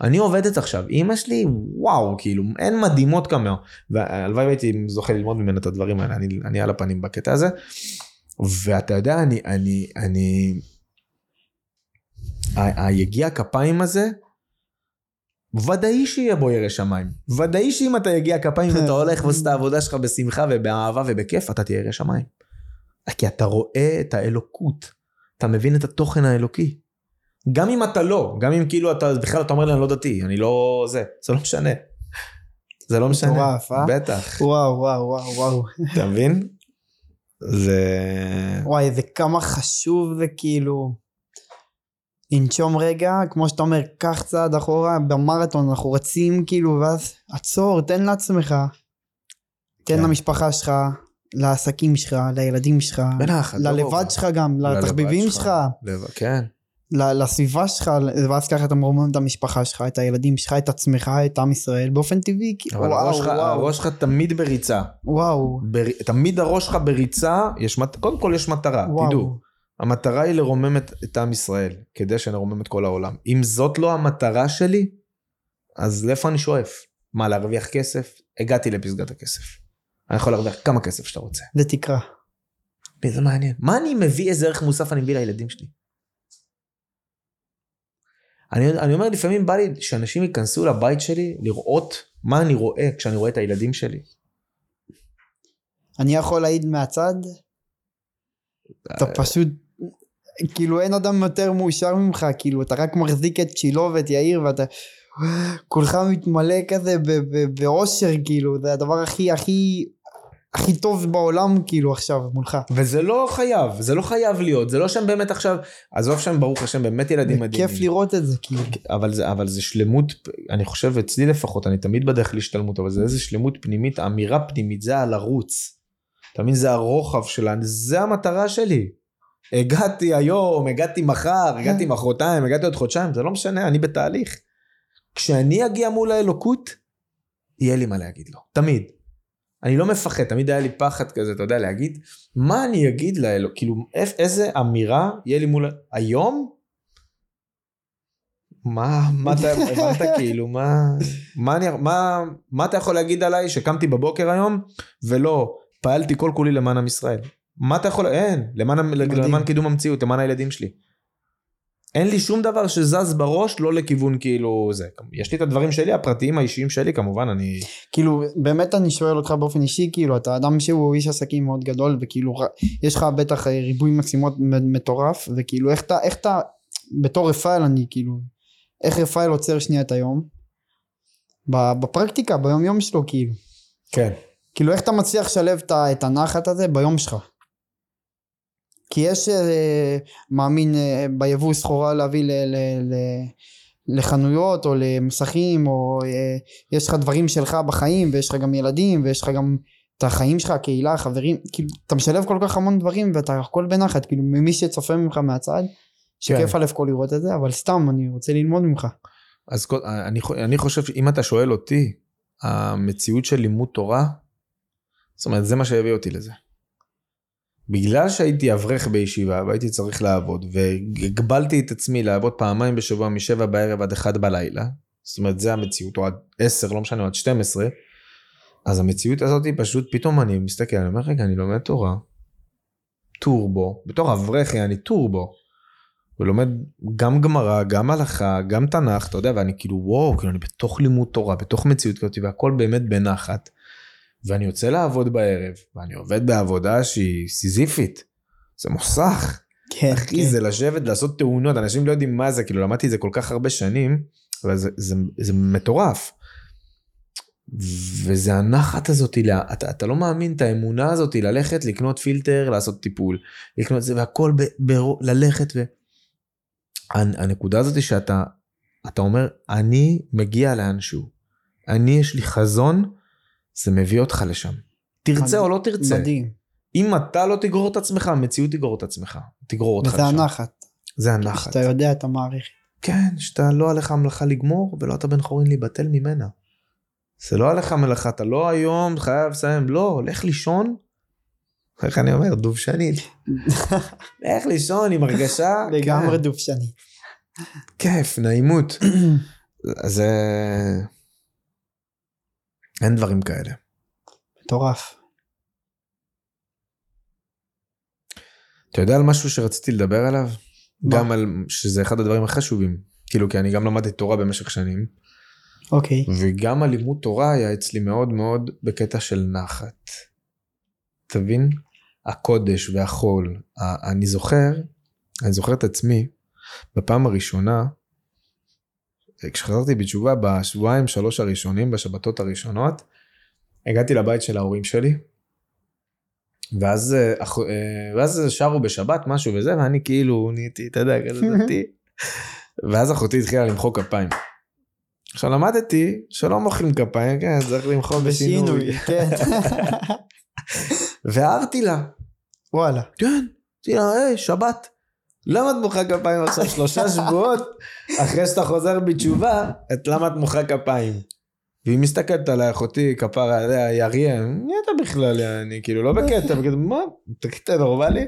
אני עובדת עכשיו, אמא שלי, וואו, כאילו, אין מדהימות כמוה. והלוואי והייתי זוכה ללמוד ממנה את הדברים האלה, אני, אני על הפנים בקטע הזה. ואתה יודע, אני, אני, אני, היגיע כפיים הזה, ודאי שיהיה בו ירא שמיים. ודאי שאם אתה יגיע כפיים ואתה הולך ועושה את העבודה שלך בשמחה ובאהבה ובכיף, אתה תהיה ירא שמיים. כי אתה רואה את האלוקות, אתה מבין את התוכן האלוקי. גם אם אתה לא, גם אם כאילו אתה בכלל אתה אומר לי אני לא דתי, אני לא זה, זה לא משנה. זה לא משנה. מטורף, אה? בטח, וואו וואו וואו וואו. אתה מבין? זה... וואי זה כמה חשוב זה כאילו לנשום רגע כמו שאתה אומר קח צעד אחורה במרתון אנחנו רצים כאילו ואז עצור תן לעצמך תן כן. למשפחה שלך לעסקים שלך לילדים שלך בטח, עזוב. ללבד שלך גם לתחביבים שלך. שלך לב- כן. לסביבה שלך ואז ככה אתה מרומם את המשפחה שלך את הילדים שלך את עצמך את עם ישראל באופן טבעי כאילו, וואו הראש וואו הראש שלך תמיד בריצה. וואו בר... תמיד הראש שלך בריצה, יש מת... קודם כל יש מטרה, וואו תדעו. המטרה היא לרומם את, את עם ישראל, כדי שנרומם את כל העולם. אם זאת לא המטרה שלי, אז לאיפה אני שואף? מה, להרוויח כסף? הגעתי לפסגת הכסף. אני יכול להרוויח כמה כסף שאתה רוצה. זה תקרה מי, זה מעניין. מה אני מביא, איזה ערך מוסף אני מביא לילדים שלי? אני, אני אומר, לפעמים בא לי שאנשים ייכנסו לבית שלי לראות מה אני רואה כשאני רואה את הילדים שלי. אני יכול להעיד מהצד אתה פשוט כאילו אין אדם יותר מאושר ממך כאילו אתה רק מחזיק את שילה ואת יאיר ואתה כולך מתמלא כזה באושר כאילו זה הדבר הכי הכי הכי טוב בעולם כאילו עכשיו מולך וזה לא חייב, זה לא חייב להיות, זה לא שהם באמת עכשיו, עזוב שהם ברוך השם באמת ילדים מדהימים. כיף לראות את זה כאילו אבל זה, אבל זה שלמות, אני חושב אצלי לפחות, אני תמיד בדרך להשתלמות, אבל זה איזה שלמות פנימית, אמירה פנימית, זה הלרוץ. אתה מבין? זה הרוחב שלנו, זה המטרה שלי. הגעתי היום, הגעתי מחר, הגעתי מחרתיים, הגעתי עוד חודשיים, זה לא משנה, אני בתהליך. כשאני אגיע מול האלוקות, יהיה לי מה להגיד לו, תמיד. אני לא מפחד, תמיד היה לי פחד כזה, אתה יודע, להגיד, מה אני אגיד לאלוק, כאילו, איזה אמירה יהיה לי מול, היום? מה, מה אתה, הבנת כאילו, מה, מה, אני, מה, מה אתה יכול להגיד עליי שקמתי בבוקר היום ולא פעלתי כל כולי למען עם ישראל? מה אתה יכול, אין, למען. למען קידום המציאות, למען הילדים שלי. אין לי שום דבר שזז בראש לא לכיוון כאילו זה. יש לי את הדברים שלי הפרטיים האישיים שלי כמובן אני כאילו באמת אני שואל אותך באופן אישי כאילו אתה אדם שהוא איש עסקים מאוד גדול וכאילו יש לך בטח אה, ריבוי משימות מ- מטורף וכאילו איך אתה איך אתה בתור רפאל אני כאילו איך רפאל עוצר שנייה את היום? בפרקטיקה ביום יום שלו כאילו. כן. כאילו איך אתה מצליח לשלב את הנחת הזה ביום שלך כי יש אה, מאמין אה, ביבוא סחורה להביא ל, ל, ל, לחנויות או למסכים או אה, יש לך דברים שלך בחיים ויש לך גם ילדים ויש לך גם את החיים שלך, קהילה, חברים, כאילו אתה משלב כל כך המון דברים ואתה הכל בנחת, כאילו ממי שצופה ממך מהצד, שכיף כן. א' כל לראות את זה, אבל סתם אני רוצה ללמוד ממך. אז אני, אני חושב שאם אתה שואל אותי, המציאות של לימוד תורה, זאת אומרת, זה מה שהביא אותי לזה. בגלל שהייתי אברך בישיבה והייתי צריך לעבוד, והגבלתי את עצמי לעבוד פעמיים בשבוע משבע בערב עד אחד בלילה, זאת אומרת, זה המציאות, או עד עשר, לא משנה, עד 12, אז המציאות הזאת היא פשוט, פתאום אני מסתכל, אני אומר, רגע, אני לומד תורה, טורבו, בתור אברך אני טורבו, ולומד גם גמרא, גם הלכה, גם תנ"ך, אתה יודע, ואני כאילו, וואו, כאילו אני בתוך לימוד תורה, בתוך מציאות כזאת, והכל באמת בנחת. ואני יוצא לעבוד בערב, ואני עובד בעבודה שהיא סיזיפית. זה מוסך. כן, אחי, זה לשבת, לעשות תאונות, אנשים לא יודעים מה זה, כאילו למדתי את זה כל כך הרבה שנים, אבל זה, זה, זה מטורף. וזה הנחת הזאתי, לה- אתה, אתה לא מאמין את האמונה הזאתי ללכת, לקנות פילטר, לעשות טיפול, לקנות זה, והכל ב, ב, ללכת ו... הנ- הנקודה הזאתי שאתה, אתה אומר, אני מגיע לאנשהו, אני יש לי חזון, זה מביא אותך לשם. תרצה מדהים. או לא תרצה. מדהים. אם אתה לא תגרור את עצמך, המציאות תגרור את עצמך. תגרור אותך וזה לשם. הנחת. זה הנחת. שאתה יודע את המערכת. כן, שאתה לא עליך המלאכה לגמור ולא אתה בן חורין להיבטל ממנה. זה לא עליך מלאכה, אתה לא היום חייב לסיים, לא, לך לישון. איך אני אומר, דובשנית. לך לישון עם הרגשה, לגמרי כן, דובשני. כיף, נעימות. אז אה, אין דברים כאלה. מטורף. אתה יודע על משהו שרציתי לדבר עליו? מה? גם על, שזה אחד הדברים החשובים. כאילו, כי אני גם למדתי תורה במשך שנים. אוקיי. וגם הלימוד תורה היה אצלי מאוד מאוד בקטע של נחת. תבין? הקודש והחול. אני זוכר, אני זוכר את עצמי, בפעם הראשונה, כשחזרתי בתשובה בשבועיים שלוש הראשונים, בשבתות הראשונות, הגעתי לבית של ההורים שלי, ואז, אה, אה, ואז שרו בשבת משהו וזה, ואני כאילו נהייתי, אתה יודע, כזה דתי. ואז אחותי התחילה למחוא כפיים. עכשיו למדתי שלא מוחאים כפיים, כן, צריך למחוא בשינוי. בשינוי, כן. והערתי לה, וואלה. כן, אמרתי לה, היי, שבת. למה את מוחאה כפיים עכשיו שלושה שבועות אחרי שאתה חוזר בתשובה, את למה את מוחאה כפיים? והיא מסתכלת עליי, אחותי, כפרה עליה, היא אריה, מי אתה בכלל, אני כאילו לא בקטע, בקטע, מה, תגיד, אתה נורמלי?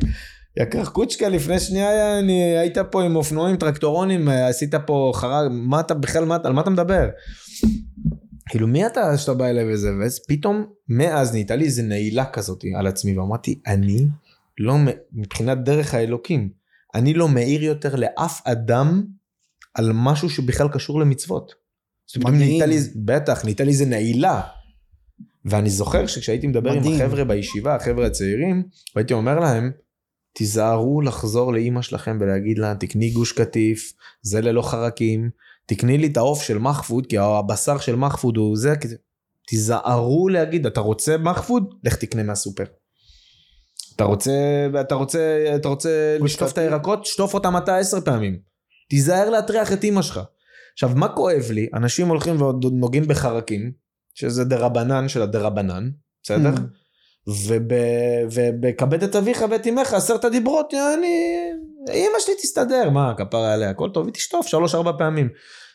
יא קרקוצ'קה, לפני שנייה אני, היית פה עם אופנועים, טרקטורונים, עשית פה חרג, מה אתה בכלל, מה, על מה אתה מדבר? כאילו מי אתה שאתה בא אליי וזה, ואז פתאום, מאז נהייתה לי איזה נעילה כזאת על עצמי, ואמרתי, אני לא, מבחינת דרך האלוקים, אני לא מעיר יותר לאף אדם על משהו שבכלל קשור למצוות. נהייתה לי, בטח, נהייתה לי איזה נעילה. ואני זוכר שכשהייתי מדבר מדהים. עם החבר'ה בישיבה, החבר'ה הצעירים, והייתי אומר להם, תיזהרו לחזור לאימא שלכם ולהגיד לה, תקני גוש קטיף, זה ללא חרקים, תקני לי את העוף של מחפוד, כי הבשר של מחפוד הוא זה- תיזהרו להגיד, אתה רוצה מחפוד? לך תקנה מהסופר. אתה רוצה, אתה רוצה, אתה רוצה לשטוף את. הירקות? שטוף אותם אתה עשר פעמים. תיזהר להטריח את אימא שלך. עכשיו, מה כואב לי? אנשים הולכים ועוד נוגעים בחרקים, שזה דרבנן של הדרבנן, בסדר? Mm. וב, ובכבד את אביך ואת אמך, עשרת הדיברות, אני... אמא שלי תסתדר, מה, כפרה עליה, הכל טוב, היא תשטוף שלוש-ארבע פעמים.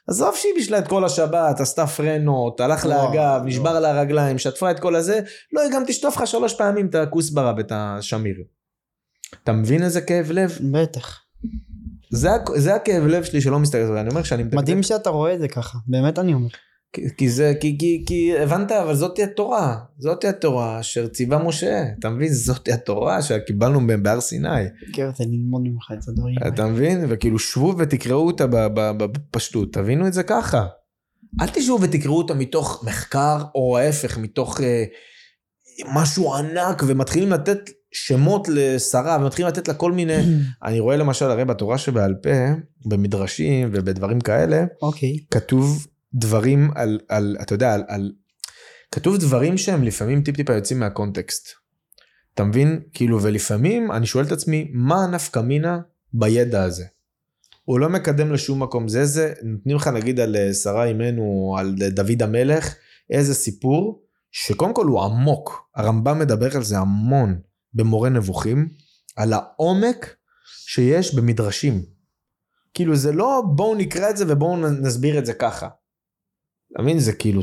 עזוב שהיא בישלה את כל השבת, עשתה פרנות, הלך וואו, לאגב, וואו. נשבר לה הרגליים, שטפה את כל הזה, לא, היא גם תשטוף לך שלוש פעמים את הכוסברה ואת השמיר. אתה מבין איזה כאב לב? בטח. זה, זה הכאב לב שלי שלא מסתכל, ואני אומר שאני מדקדק מדהים שאתה רואה את זה ככה. באמת אני אומר. כי, זה, כי, כי, כי הבנת, אבל זאתי התורה, זאתי התורה אשר ציווה משה, אתה מבין? זאתי התורה שקיבלנו בהר סיני, כן, זה ללמוד ממך את הדברים. האלה. אתה מבין? וכאילו שבו ותקראו אותה בפשטות, תבינו את זה ככה. אל תשבו ותקראו אותה מתוך מחקר, או ההפך, מתוך אה, משהו ענק, ומתחילים לתת שמות לשרה, ומתחילים לתת לה כל מיני... אני רואה למשל, הרי בתורה שבעל פה, במדרשים ובדברים כאלה, אוקיי. כתוב דברים על, על אתה יודע, על, על... כתוב דברים שהם לפעמים טיפ-טיפה יוצאים מהקונטקסט. אתה מבין? כאילו, ולפעמים אני שואל את עצמי, מה הנפקא מינה בידע הזה? הוא לא מקדם לשום מקום. זה זה, נותנים לך נגיד על אה, שרה אימנו, על דוד המלך, איזה סיפור, שקודם כל הוא עמוק. הרמב"ם מדבר על זה המון במורה נבוכים, על העומק שיש במדרשים. כאילו זה לא בואו נקרא את זה ובואו נסביר את זה ככה. אתה מבין? זה כאילו,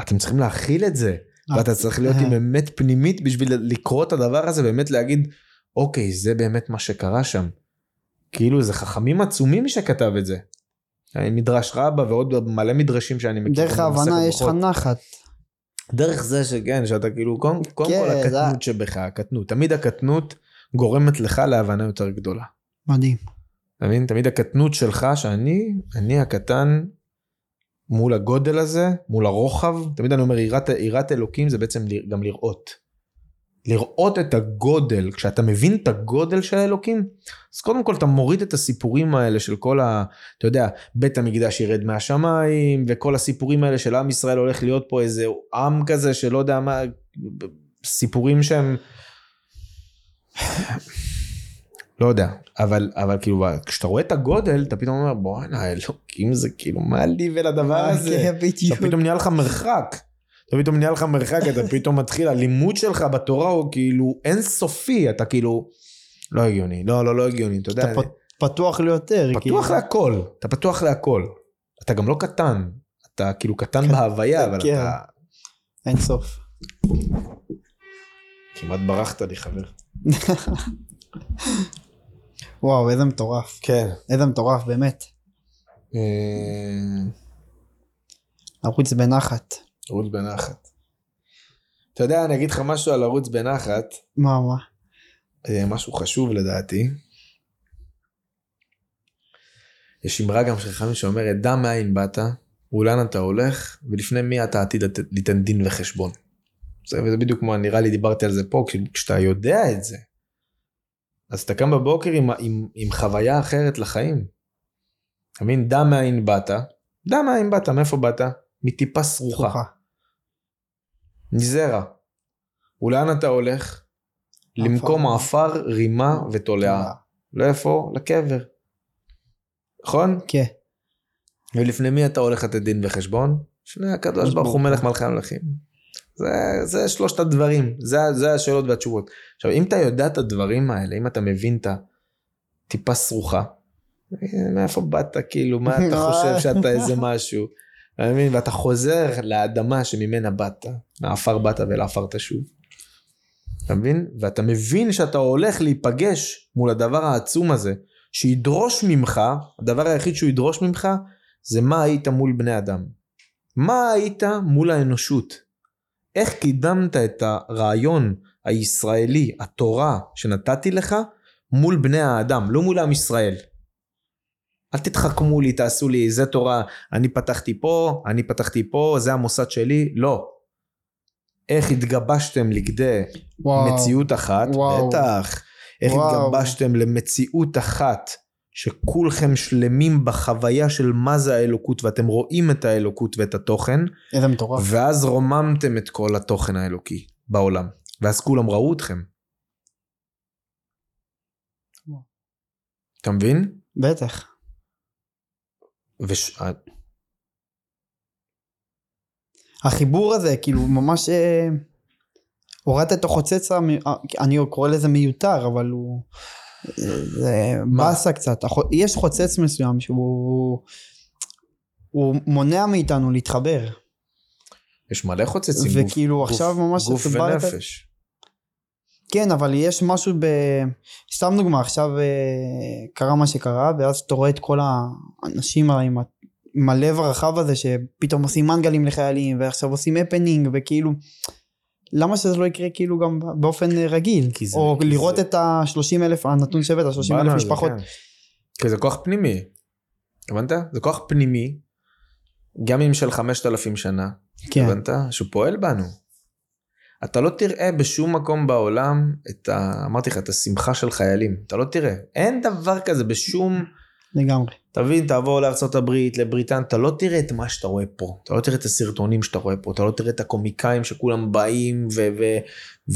אתם צריכים להכיל את זה. ואתה צריך להיות עם אמת פנימית בשביל לקרוא את הדבר הזה, באמת להגיד, אוקיי, זה באמת מה שקרה שם. כאילו זה חכמים עצומים שכתב את זה. מדרש רבה ועוד מלא מדרשים שאני מכיר. דרך ההבנה יש לך נחת. דרך זה שכן, שאתה כאילו, קודם, קודם כן, כל הקטנות זה... שבך, הקטנות. תמיד הקטנות גורמת לך להבנה יותר גדולה. מדהים. אתה מבין? תמיד הקטנות שלך, שאני, אני הקטן, מול הגודל הזה, מול הרוחב, תמיד אני אומר יראת, יראת אלוקים זה בעצם גם לראות. לראות את הגודל, כשאתה מבין את הגודל של האלוקים, אז קודם כל אתה מוריד את הסיפורים האלה של כל ה... אתה יודע, בית המקדש ירד מהשמיים, וכל הסיפורים האלה של עם ישראל הולך להיות פה איזה עם כזה שלא יודע מה, סיפורים שהם... לא יודע, אבל, אבל כאילו, כשאתה רואה את הגודל, אתה פתאום אומר, בואנה, אלוקים זה כאילו, מה לי ולדבר אה, הזה? כן, אתה פתאום נהיה לך מרחק. אתה פתאום נהיה לך מרחק, אתה פתאום מתחיל, הלימוד שלך בתורה הוא כאילו אינסופי, אתה כאילו, לא הגיוני, לא, לא, לא הגיוני, אתה יודע. אתה פתוח ליותר. פתוח כאילו. להכל, אתה פתוח להכל. אתה גם לא קטן, אתה כאילו קטן בהוויה, אבל כן. אתה... אין סוף. כמעט ברחת לי, חבר. וואו, איזה מטורף. כן. איזה מטורף, באמת. לרוץ בנחת. לרוץ בנחת. אתה יודע, אני אגיד לך משהו על לרוץ בנחת. מה, מה? אה, משהו חשוב לדעתי. יש אמרה גם של חכמים שאומרת, דע מאין באת, ולאן אתה הולך, ולפני מי אתה עתיד ליתן דין וחשבון. זה, וזה בדיוק כמו, נראה לי דיברתי על זה פה, כשאתה יודע את זה, אז אתה קם בבוקר עם, עם, עם חוויה אחרת לחיים. אתה מבין? דע מאין באת, דע מאין באת, מאיפה באת? מטיפה סרוחה. מזרע. ולאן אתה הולך? למקום עפר, רימה ותולעה. לאיפה? לקבר. נכון? כן. ולפני מי אתה הולך לתת דין וחשבון? לפני הקדוש ברוך הוא מלך מלכי המלכים. זה, זה שלושת הדברים, זה, זה השאלות והתשובות. עכשיו, אם אתה יודע את הדברים האלה, אם אתה מבין את הטיפה סרוחה, מאיפה באת, כאילו, מה אתה חושב שאתה איזה משהו, אתה מבין? ואתה חוזר לאדמה שממנה באת, מעפר באת ולעפר תשוב. אתה מבין? ואתה מבין שאתה הולך להיפגש מול הדבר העצום הזה, שידרוש ממך, הדבר היחיד שהוא ידרוש ממך, זה מה היית מול בני אדם. מה היית מול האנושות. איך קידמת את הרעיון הישראלי, התורה שנתתי לך, מול בני האדם, לא מול עם ישראל. אל תתחכמו לי, תעשו לי, זה תורה, אני פתחתי פה, אני פתחתי פה, זה המוסד שלי, לא. איך התגבשתם לכדי וואו, מציאות אחת, וואו, בטח. איך וואו. התגבשתם למציאות אחת שכולכם שלמים בחוויה של מה זה האלוקות ואתם רואים את האלוקות ואת התוכן. איזה מטורף. ואז רוממתם את כל התוכן האלוקי בעולם. ואז כולם ראו אתכם. אתה מבין? בטח. וש... החיבור הזה כאילו ממש אה, הורדת את החוצץ, אני קורא לזה מיותר אבל הוא זה באסה קצת. יש חוצץ מסוים שהוא הוא מונע מאיתנו להתחבר. יש מלא חוצצים. וכאילו גוף, עכשיו ממש... גוף ונפש. כן, אבל יש משהו ב... סתם דוגמה, עכשיו אה, קרה מה שקרה, ואז אתה רואה את כל האנשים עם, ה... עם הלב הרחב הזה, שפתאום עושים מנגלים לחיילים, ועכשיו עושים הפנינג, וכאילו... למה שזה לא יקרה כאילו גם באופן רגיל? זה, או לראות זה... את ה-30 אלף, הנתון שבט, ה-30 אלף משפחות. כן. כי זה כוח פנימי, הבנת? זה כוח פנימי, גם אם של 5,000 שנה, כן. הבנת? שהוא פועל בנו. אתה לא תראה בשום מקום בעולם את ה... אמרתי לך, את השמחה של חיילים. אתה לא תראה. אין דבר כזה בשום... לגמרי. תבין, תעבור לארה"ב, לבריטניה, אתה לא תראה את מה שאתה רואה פה. אתה לא תראה את הסרטונים שאתה רואה פה, אתה לא תראה את הקומיקאים שכולם באים ו- ו-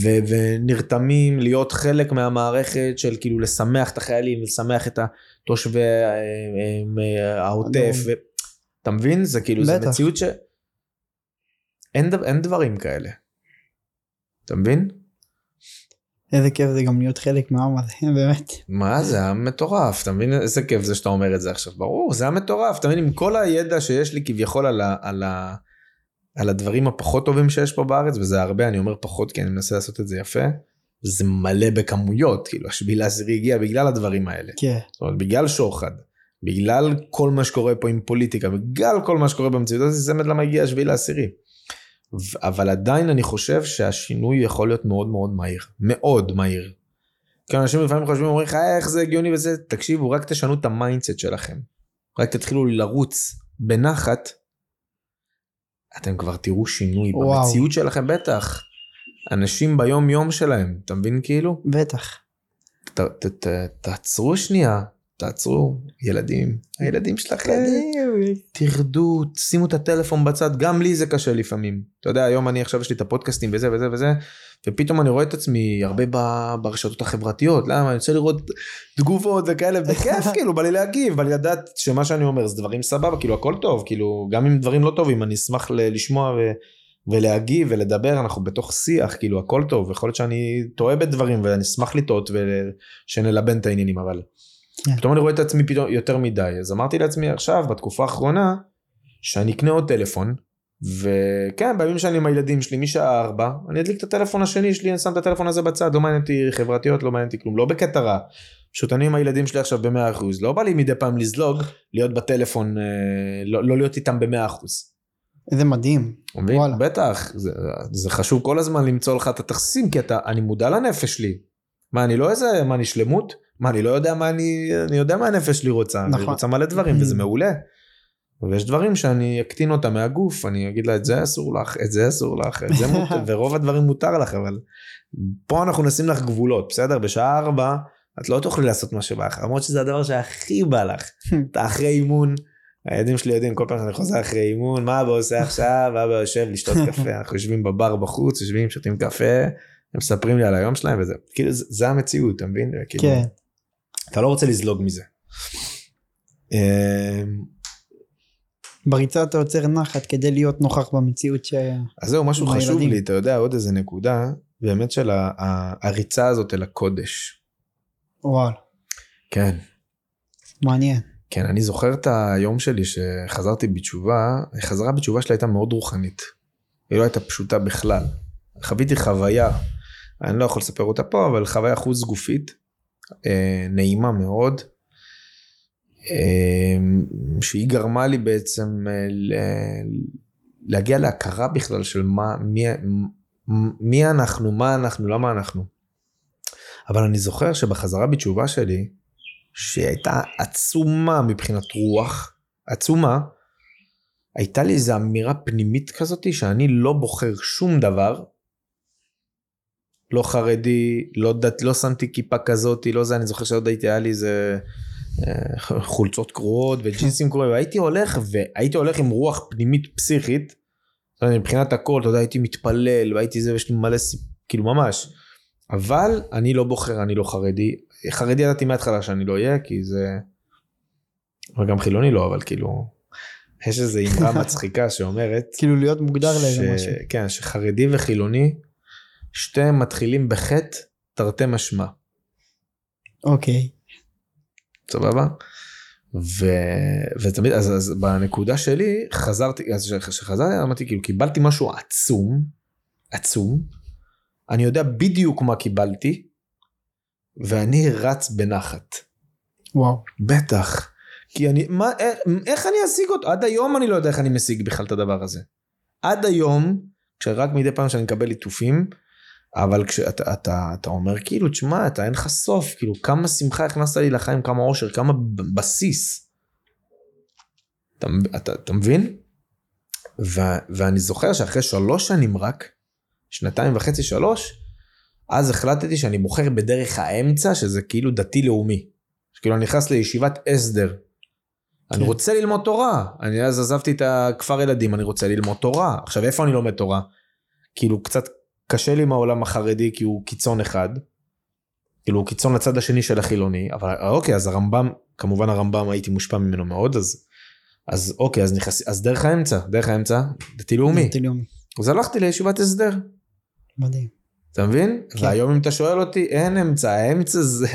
ו- ונרתמים להיות חלק מהמערכת של כאילו לשמח את החיילים, לשמח את תושבי אה, אה, העוטף. ו- אתה מבין? זה כאילו, זה בטח. מציאות ש... אין דברים כאלה. אתה מבין? איזה כיף זה גם להיות חלק מהעם הזה, באמת. מה זה היה מטורף אתה מבין איזה כיף זה שאתה אומר את זה עכשיו ברור זה היה מטורף אתה מבין עם כל הידע שיש לי כביכול על, ה, על, ה, על הדברים הפחות טובים שיש פה בארץ וזה הרבה אני אומר פחות כי אני מנסה לעשות את זה יפה. זה מלא בכמויות כאילו השביעי לעשירי הגיע בגלל הדברים האלה כן. זאת אומרת, בגלל שוחד בגלל כל מה שקורה פה עם פוליטיקה בגלל כל מה שקורה במציאות הזאת זה באמת למה הגיע השביעי לעשירי. אבל עדיין אני חושב שהשינוי יכול להיות מאוד מאוד מהיר מאוד מהיר. כי אנשים לפעמים חושבים אומרים לך "אה, איך זה הגיוני וזה תקשיבו רק תשנו את ה mindset שלכם. רק תתחילו לרוץ בנחת. אתם כבר תראו שינוי וואו. במציאות שלכם בטח. אנשים ביום יום שלהם אתה מבין כאילו בטח. ת, ת, ת, תעצרו שנייה תעצרו ילדים. הילדים שלכם. תרדו שימו את הטלפון בצד גם לי זה קשה לפעמים. אתה יודע היום אני עכשיו יש לי את הפודקאסטים וזה וזה וזה ופתאום אני רואה את עצמי הרבה ברשתות החברתיות למה? אני רוצה לראות תגובות וכאלה בכיף כאילו בא לי להגיב בא לי לדעת שמה שאני אומר זה דברים סבבה כאילו הכל טוב כאילו גם אם דברים לא טובים אני אשמח ל- לשמוע ו... ולהגיב ולדבר אנחנו בתוך שיח כאילו הכל טוב יכול להיות שאני טועה בדברים ואני אשמח לטעות ושנלבן את העניינים אבל כן. פתאום אני רואה את עצמי פתאום יותר מדי אז אמרתי לעצמי עכשיו בתקופה האחרונה שאני אקנה עוד טלפון וכן בימים שאני עם הילדים שלי משעה 4 אני אדליק את הטלפון השני שלי אני שם את הטלפון הזה בצד לא מעניין אותי חברתיות לא מעניין אותי כלום לא בקטע רע. פשוט אני עם הילדים שלי עכשיו ב-100% לא בא לי מדי פעם לזלוג להיות בטלפון אה, לא, לא להיות איתם ב-100%. איזה מדהים. מבין? בטח, זה, זה חשוב כל הזמן למצוא לך את התכסים, כי אתה, אני מודע לנפש שלי. מה, אני לא איזה, מה, אני שלמות? מה, אני לא יודע מה אני, אני יודע מה הנפש שלי רוצה, נכון. אני. רוצה מלא דברים, וזה מעולה. ויש דברים שאני אקטין אותם מהגוף, אני אגיד לה, את זה אסור לך, את זה אסור לך, את זה מותר, ורוב הדברים מותר לך, אבל פה אנחנו נשים לך גבולות, בסדר? בשעה ארבע, את לא תוכלי לעשות מה שבא לך, למרות שזה הדבר שהכי בא לך. אתה אחרי אימון, הילדים שלי יודעים כל פעם שאני חוזר אחרי אימון מה אבא עושה עכשיו אבא יושב לשתות קפה אנחנו יושבים בבר בחוץ יושבים שותים קפה הם מספרים לי על היום שלהם וזה כאילו זה, זה המציאות אתה מבין כאילו, כן. אתה לא רוצה לזלוג מזה. אמ, בריצה אתה יוצר נחת כדי להיות נוכח במציאות ש... אז זהו משהו חשוב הילדים. לי אתה יודע עוד איזה נקודה באמת של הריצה הזאת אל הקודש. וואלה. כן. מעניין. כן, אני זוכר את היום שלי שחזרתי בתשובה, החזרה בתשובה שלי הייתה מאוד רוחנית. היא לא הייתה פשוטה בכלל. חוויתי חוויה, אני לא יכול לספר אותה פה, אבל חוויה חוץ גופית, נעימה מאוד, אה, שהיא גרמה לי בעצם אה, להגיע להכרה בכלל של מה, מי, מי אנחנו, מה אנחנו, למה אנחנו. אבל אני זוכר שבחזרה בתשובה שלי, שהיא הייתה עצומה מבחינת רוח, עצומה, הייתה לי איזו אמירה פנימית כזאת שאני לא בוחר שום דבר, לא חרדי, לא דת, לא שמתי כיפה כזאת, לא זה, אני זוכר שעוד הייתי, היה לי איזה אה, חולצות קרועות וג'ינסים קרועים, והייתי הולך, והייתי הולך עם רוח פנימית פסיכית, מבחינת הכל, אתה יודע, הייתי מתפלל, והייתי זה, ויש לי מלא סיפ... כאילו ממש. אבל אני לא בוחר, אני לא חרדי. חרדי ידעתי מההתחלה שאני לא אהיה, כי זה... וגם חילוני לא, אבל כאילו... יש איזו אמרה מצחיקה שאומרת... כאילו להיות מוגדר לאיזה משהו. כן, שחרדי וחילוני, שתיהם מתחילים בחטא תרתי משמע. אוקיי. סבבה? ו... ותמיד, אז, אז בנקודה שלי חזרתי, אז כשחזרתי אמרתי כאילו קיבלתי משהו עצום, עצום, אני יודע בדיוק מה קיבלתי, ואני רץ בנחת. וואו. בטח. כי אני, מה, איך, איך אני אשיג אותו? עד היום אני לא יודע איך אני משיג בכלל את הדבר הזה. עד היום, כשרק מדי פעם שאני מקבל ליטופים, אבל כשאתה אתה, אתה אומר כאילו, תשמע, אתה אין לך סוף, כאילו, כמה שמחה הכנסת לי לחיים, כמה אושר, כמה בסיס. אתה, אתה, אתה מבין? ו, ואני זוכר שאחרי שלוש שנים רק, שנתיים וחצי, שלוש, אז החלטתי שאני בוחר בדרך האמצע, שזה כאילו דתי-לאומי. כאילו אני נכנס לישיבת הסדר. אני כן. רוצה ללמוד תורה. אני אז עזבתי את הכפר ילדים, אני רוצה ללמוד תורה. עכשיו, איפה אני לומד תורה? כאילו, קצת קשה לי עם העולם החרדי, כי הוא קיצון אחד. כאילו, הוא קיצון לצד השני של החילוני, אבל אוקיי, אז הרמב"ם, כמובן הרמב"ם הייתי מושפע ממנו מאוד, אז, אז אוקיי, אז נכנס, אז דרך האמצע, דרך האמצע, דתי לאומי. דתי לאומי. אז הלכתי לישיבת הסדר. מדהים. אתה מבין? כן. והיום אם אתה שואל אותי, אין אמצע, האמצע זה,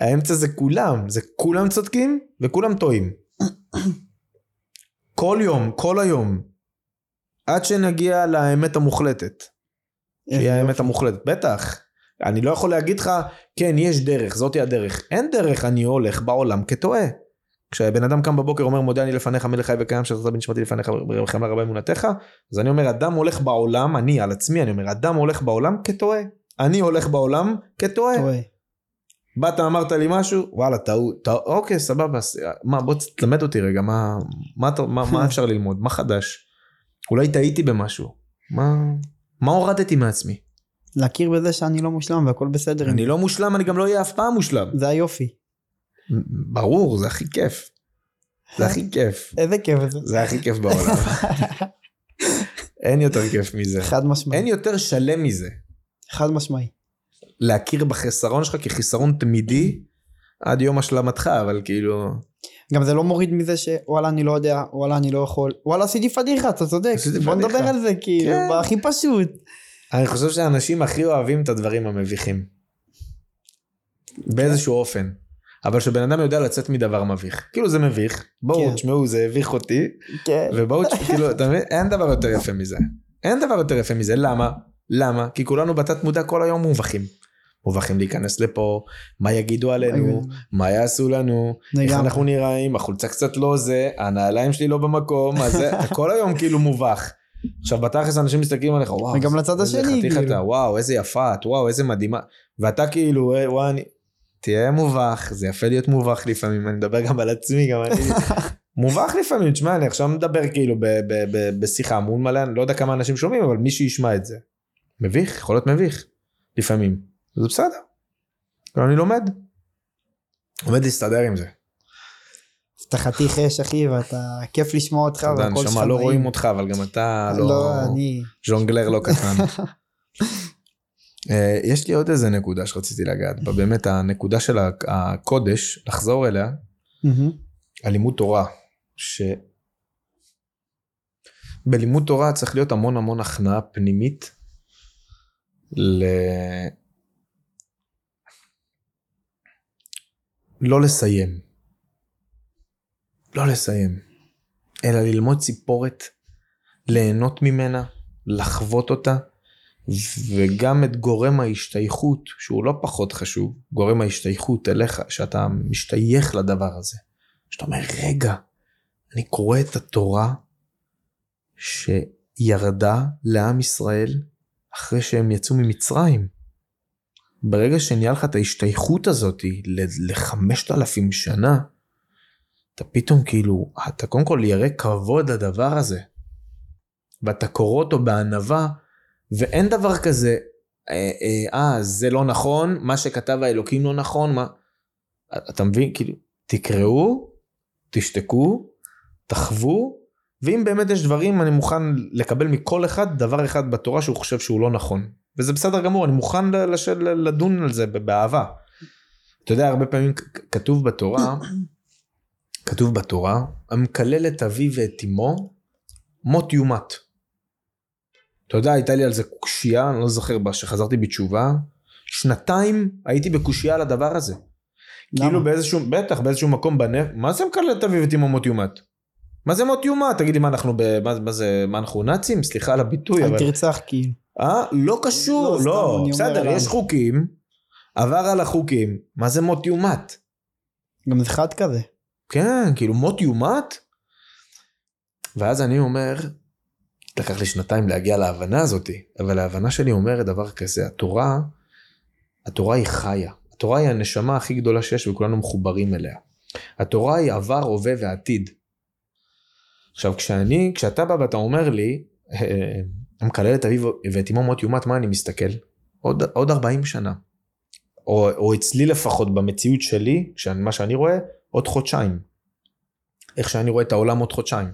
האמצע זה כולם, זה כולם צודקים וכולם טועים. כל יום, כל היום, עד שנגיע לאמת המוחלטת, שהיא איזה האמת. המוחלטת, בטח. אני לא יכול להגיד לך, כן, יש דרך, זאתי הדרך. אין דרך, אני הולך בעולם כטועה. כשבן אדם קם בבוקר אומר מודה אני לפניך מלך חי וקיים שזאת בנשמתי לפניך וחמלה רבה אמונתך אז אני אומר אדם הולך בעולם אני על עצמי אני אומר אדם הולך בעולם כטועה אני הולך בעולם כטועה טועה. באת אמרת לי משהו וואלה טעות אוקיי סבבה מה בוא תלמד אותי רגע מה מה, מה, מה אפשר ללמוד מה חדש אולי טעיתי במשהו מה מה הורדתי מעצמי להכיר בזה שאני לא מושלם והכל בסדר. אני. לא מושלם אני גם לא אהיה אף פעם מושלם זה היופי. ברור זה הכי כיף זה הכי כיף איזה כיף זה. זה הכי כיף בעולם אין יותר כיף מזה חד משמעי. אין יותר שלם מזה חד משמעי. להכיר בחסרון שלך כחיסרון תמידי עד יום השלמתך אבל כאילו גם זה לא מוריד מזה שוואלה אני לא יודע, וואלה אני לא יכול, וואלה עשיתי פדיחה, אתה צודק, בוא. נדבר על זה כאילו, כן. בהכי פשוט. אני חושב שאנשים הכי אוהבים את הדברים המביכים. באיזשהו אופן. אבל שבן אדם יודע לצאת מדבר מביך. כאילו זה מביך. בואו כן. תשמעו זה הביך אותי. כן. ובואו תשמעו כאילו אתה מבין אין דבר יותר יפה מזה. אין דבר יותר יפה מזה למה? למה? כי כולנו בתת מודע כל היום מובכים. מובכים להיכנס לפה מה יגידו עלינו מה יעשו לנו איך. אנחנו נראים החולצה קצת לא זה הנעליים שלי לא במקום אז אתה כל היום כאילו מובך. עכשיו בתכלס אנשים מסתכלים עליך וואו וגם לצד איזה השני, חתיך כאילו. אתה וואו איזה יפה את וואו איזה מדהימה ואתה כאילו "אה, וואו אני תהיה מובך זה יפה להיות מובך לפעמים אני מדבר גם על עצמי גם אני מובך לפעמים תשמע אני עכשיו מדבר כאילו בשיחה מול מלא אני לא יודע כמה אנשים שומעים אבל מי שישמע את זה מביך יכול להיות מביך לפעמים זה בסדר. אבל אני לומד. לומד להסתדר עם זה. אתה חתיך אש אחי ואתה כיף לשמוע אותך אתה יודע, והכל שלך נשמה לא. רואים אותך אבל גם אתה לא לא, אני... ז'ונגלר לא קטן. אה, יש לי עוד איזה נקודה שרציתי לגעת בה באמת הנקודה של הקודש לחזור אליה. הלימוד תורה ש... בלימוד תורה צריך להיות המון המון הכנעה פנימית ל... לא לסיים. לא לסיים. אלא ללמוד ציפורת, ליהנות ממנה, לחוות אותה, וגם את גורם ההשתייכות, שהוא לא פחות חשוב, גורם ההשתייכות אליך, שאתה משתייך לדבר הזה. שאתה אומר, רגע, אני קורא את התורה שירדה לעם ישראל אחרי שהם יצאו ממצרים. ברגע שנהיה לך את ההשתייכות הזאת לחמשת אלפים שנה, אתה פתאום כאילו, אתה קודם כל ירא כבוד לדבר הזה. ואתה קורא אותו בענווה, ואין דבר כזה, אה, אה, אה, זה לא נכון, מה שכתב האלוקים לא נכון, מה... אתה מבין? כאילו, תקראו, תשתקו, תחוו, ואם באמת יש דברים, אני מוכן לקבל מכל אחד דבר אחד בתורה שהוא חושב שהוא לא נכון. וזה בסדר גמור, אני מוכן לש- לדון על זה באהבה. אתה יודע, הרבה פעמים כתוב בתורה, כתוב בתורה, המקלל את אביו ואת אמו, מות יומת. אתה יודע, הייתה לי על זה קושייה, אני לא זוכר, בה, שחזרתי בתשובה, שנתיים הייתי בקושייה על הדבר הזה. כאילו למה? באיזשהו, בטח, באיזשהו מקום בנפ... מה זה מקלל את אביו ואת אמו מות יומת? מה זה מות יומת? תגיד לי, מה אנחנו, ב... מה, מה זה, מה אנחנו נאצים? סליחה על הביטוי, אל אבל... תרצח כאילו. אה? לא קשור, לא, לא, בסדר. יש חוקים, עבר על החוקים, מה זה מות יומת? גם זה חד כזה. כן, כאילו מות יומת? ואז אני אומר, לקח לי שנתיים להגיע להבנה הזאתי, אבל ההבנה שלי אומרת דבר כזה, התורה, התורה היא חיה. התורה היא הנשמה הכי גדולה שיש וכולנו מחוברים אליה. התורה היא עבר, הווה ועתיד. עכשיו כשאני, כשאתה בא ואתה אומר לי, אה, המקלל את אביו ואת אמו מות יומת, מה אני מסתכל? עוד, עוד 40 שנה. או, או אצלי לפחות במציאות שלי, כשאני- מה שאני רואה, עוד חודשיים. איך שאני רואה את העולם עוד חודשיים.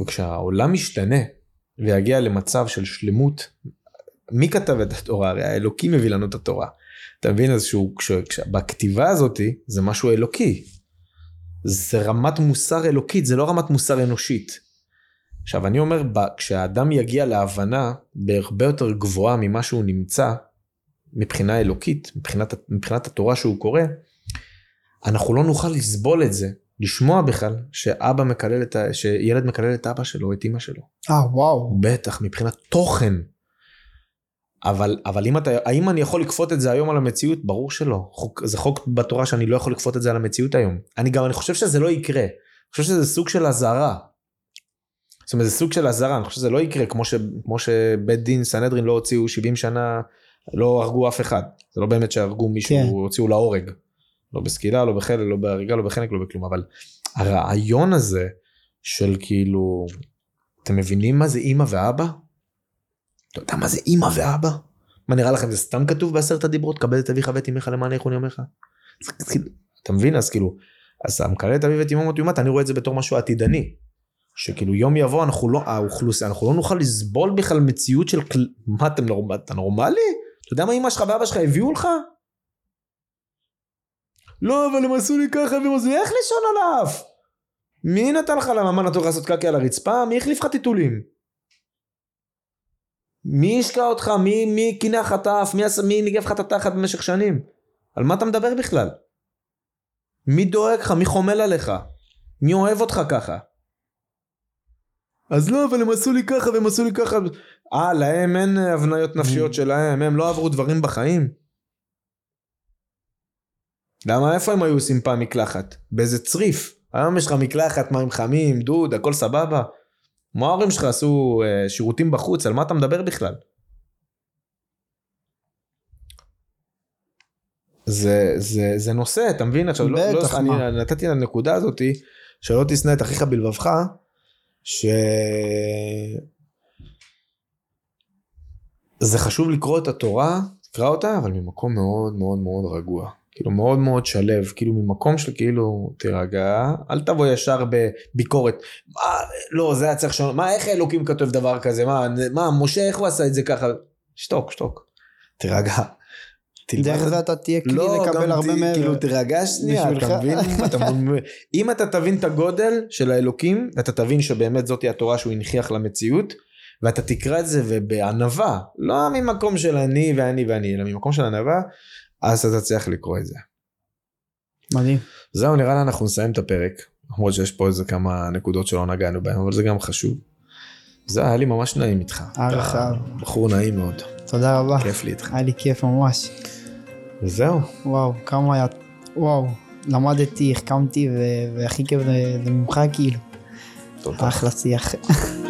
וכשהעולם משתנה ויגיע למצב של שלמות, מי כתב את התורה? הרי האלוקים מביא לנו את התורה. אתה מבין איזשהו, כש, כש, בכתיבה הזאתי זה משהו אלוקי. זה רמת מוסר אלוקית, זה לא רמת מוסר אנושית. עכשיו אני אומר, כשהאדם יגיע להבנה בהרבה יותר גבוהה ממה שהוא נמצא, מבחינה אלוקית, מבחינת, מבחינת התורה שהוא קורא, אנחנו לא נוכל לסבול את זה, לשמוע בכלל שאבא מקלל את ה... שילד מקלל את אבא שלו, את אמא שלו. אה, וואו. בטח, מבחינת תוכן. אבל, אבל אם אתה, האם אני יכול לכפות את זה היום על המציאות? ברור שלא. חוק, זה חוק בתורה שאני לא יכול לכפות את זה על המציאות היום. אני גם, אני חושב שזה לא יקרה. אני חושב שזה סוג של אזהרה. זאת אומרת, זה סוג של אזהרה, אני חושב שזה לא יקרה כמו, ש, כמו שבית דין סנהדרין לא הוציאו 70 שנה, לא הרגו אף אחד. זה לא באמת שהרגו מישהו, כן. הוציאו להורג. לא בסקילה, לא בחלק, לא בהריגה, לא בחנק, לא בכלום, אבל הרעיון הזה של כאילו, אתם מבינים מה זה אימא ואבא? אתה יודע מה זה אימא ואבא? מה נראה לכם זה סתם כתוב בעשרת הדיברות כבד את אביך ואת אמך למען איכון ימיך? כאילו, אתה מבין אז כאילו אז המקלל את אביו ואת אמו מות יומת אני רואה את זה בתור משהו עתידני. שכאילו יום יבוא אנחנו לא האוכלוסייה אנחנו לא נוכל לסבול בכלל מציאות של מה אתם נורמלי אתה נורמלי? אתה יודע מה אמא שלך ואבא שלך הביאו לך? לא אבל הם עשו לי ככה והם עשו לי איך לישון על האף? מי נתן לך למה מה נתנו לך לעשות קקי על הרצפה? מי החליף לך טיטולים? מי השקע אותך? מי, מי קינח את האף? מי, מי ניגב לך את התחת במשך שנים? על מה אתה מדבר בכלל? מי דואג לך? מי חומל עליך? מי אוהב אותך ככה? אז לא, אבל הם עשו לי ככה והם עשו לי ככה. אה, להם אין הבניות נפשיות שלהם, הם לא עברו דברים בחיים. למה איפה הם היו עושים פעם מקלחת? באיזה צריף. היום יש לך מקלחת, מים חמים, דוד, הכל סבבה. מה ההורים שלך עשו אה, שירותים בחוץ, על מה אתה מדבר בכלל? זה, זה, זה נושא, אתה מבין? עכשיו, לא, לא, אני נתתי לנקודה הזאתי, שלא תשנא את אחיך בלבבך, ש... זה חשוב לקרוא את התורה, תקרא אותה, אבל ממקום מאוד מאוד מאוד רגוע. כאילו מאוד מאוד שלב, כאילו ממקום של כאילו תירגע, אל תבוא ישר בביקורת, מה, לא זה היה צריך לשנות, מה איך אלוקים כותב דבר כזה, מה, מה משה איך הוא עשה את זה ככה, שתוק שתוק, תירגע. דרך זה אתה תהיה כלי לא, לקבל הרבה מעבר. כאילו תירגע שנייה, אתה מבין? אם אתה תבין את הגודל של האלוקים, ואתה תבין שבאמת זאתי התורה שהוא הנכיח למציאות, ואתה תקרא את זה ובענווה, לא ממקום של אני ואני ואני, אלא ממקום של ענווה, אז אתה צריך לקרוא את זה. מדהים. זהו, נראה לי אנחנו נסיים את הפרק, למרות שיש פה איזה כמה נקודות שלא נגענו בהן, אבל זה גם חשוב. זה היה לי ממש נעים איתך. הערכה. בחור נעים מאוד. תודה רבה. כיף לי איתך. היה לי כיף ממש. וזהו. וואו, כמה היה, וואו, למדתי, החכמתי, והכי כיף זה ממך כאילו. תודה. אחלה שיח.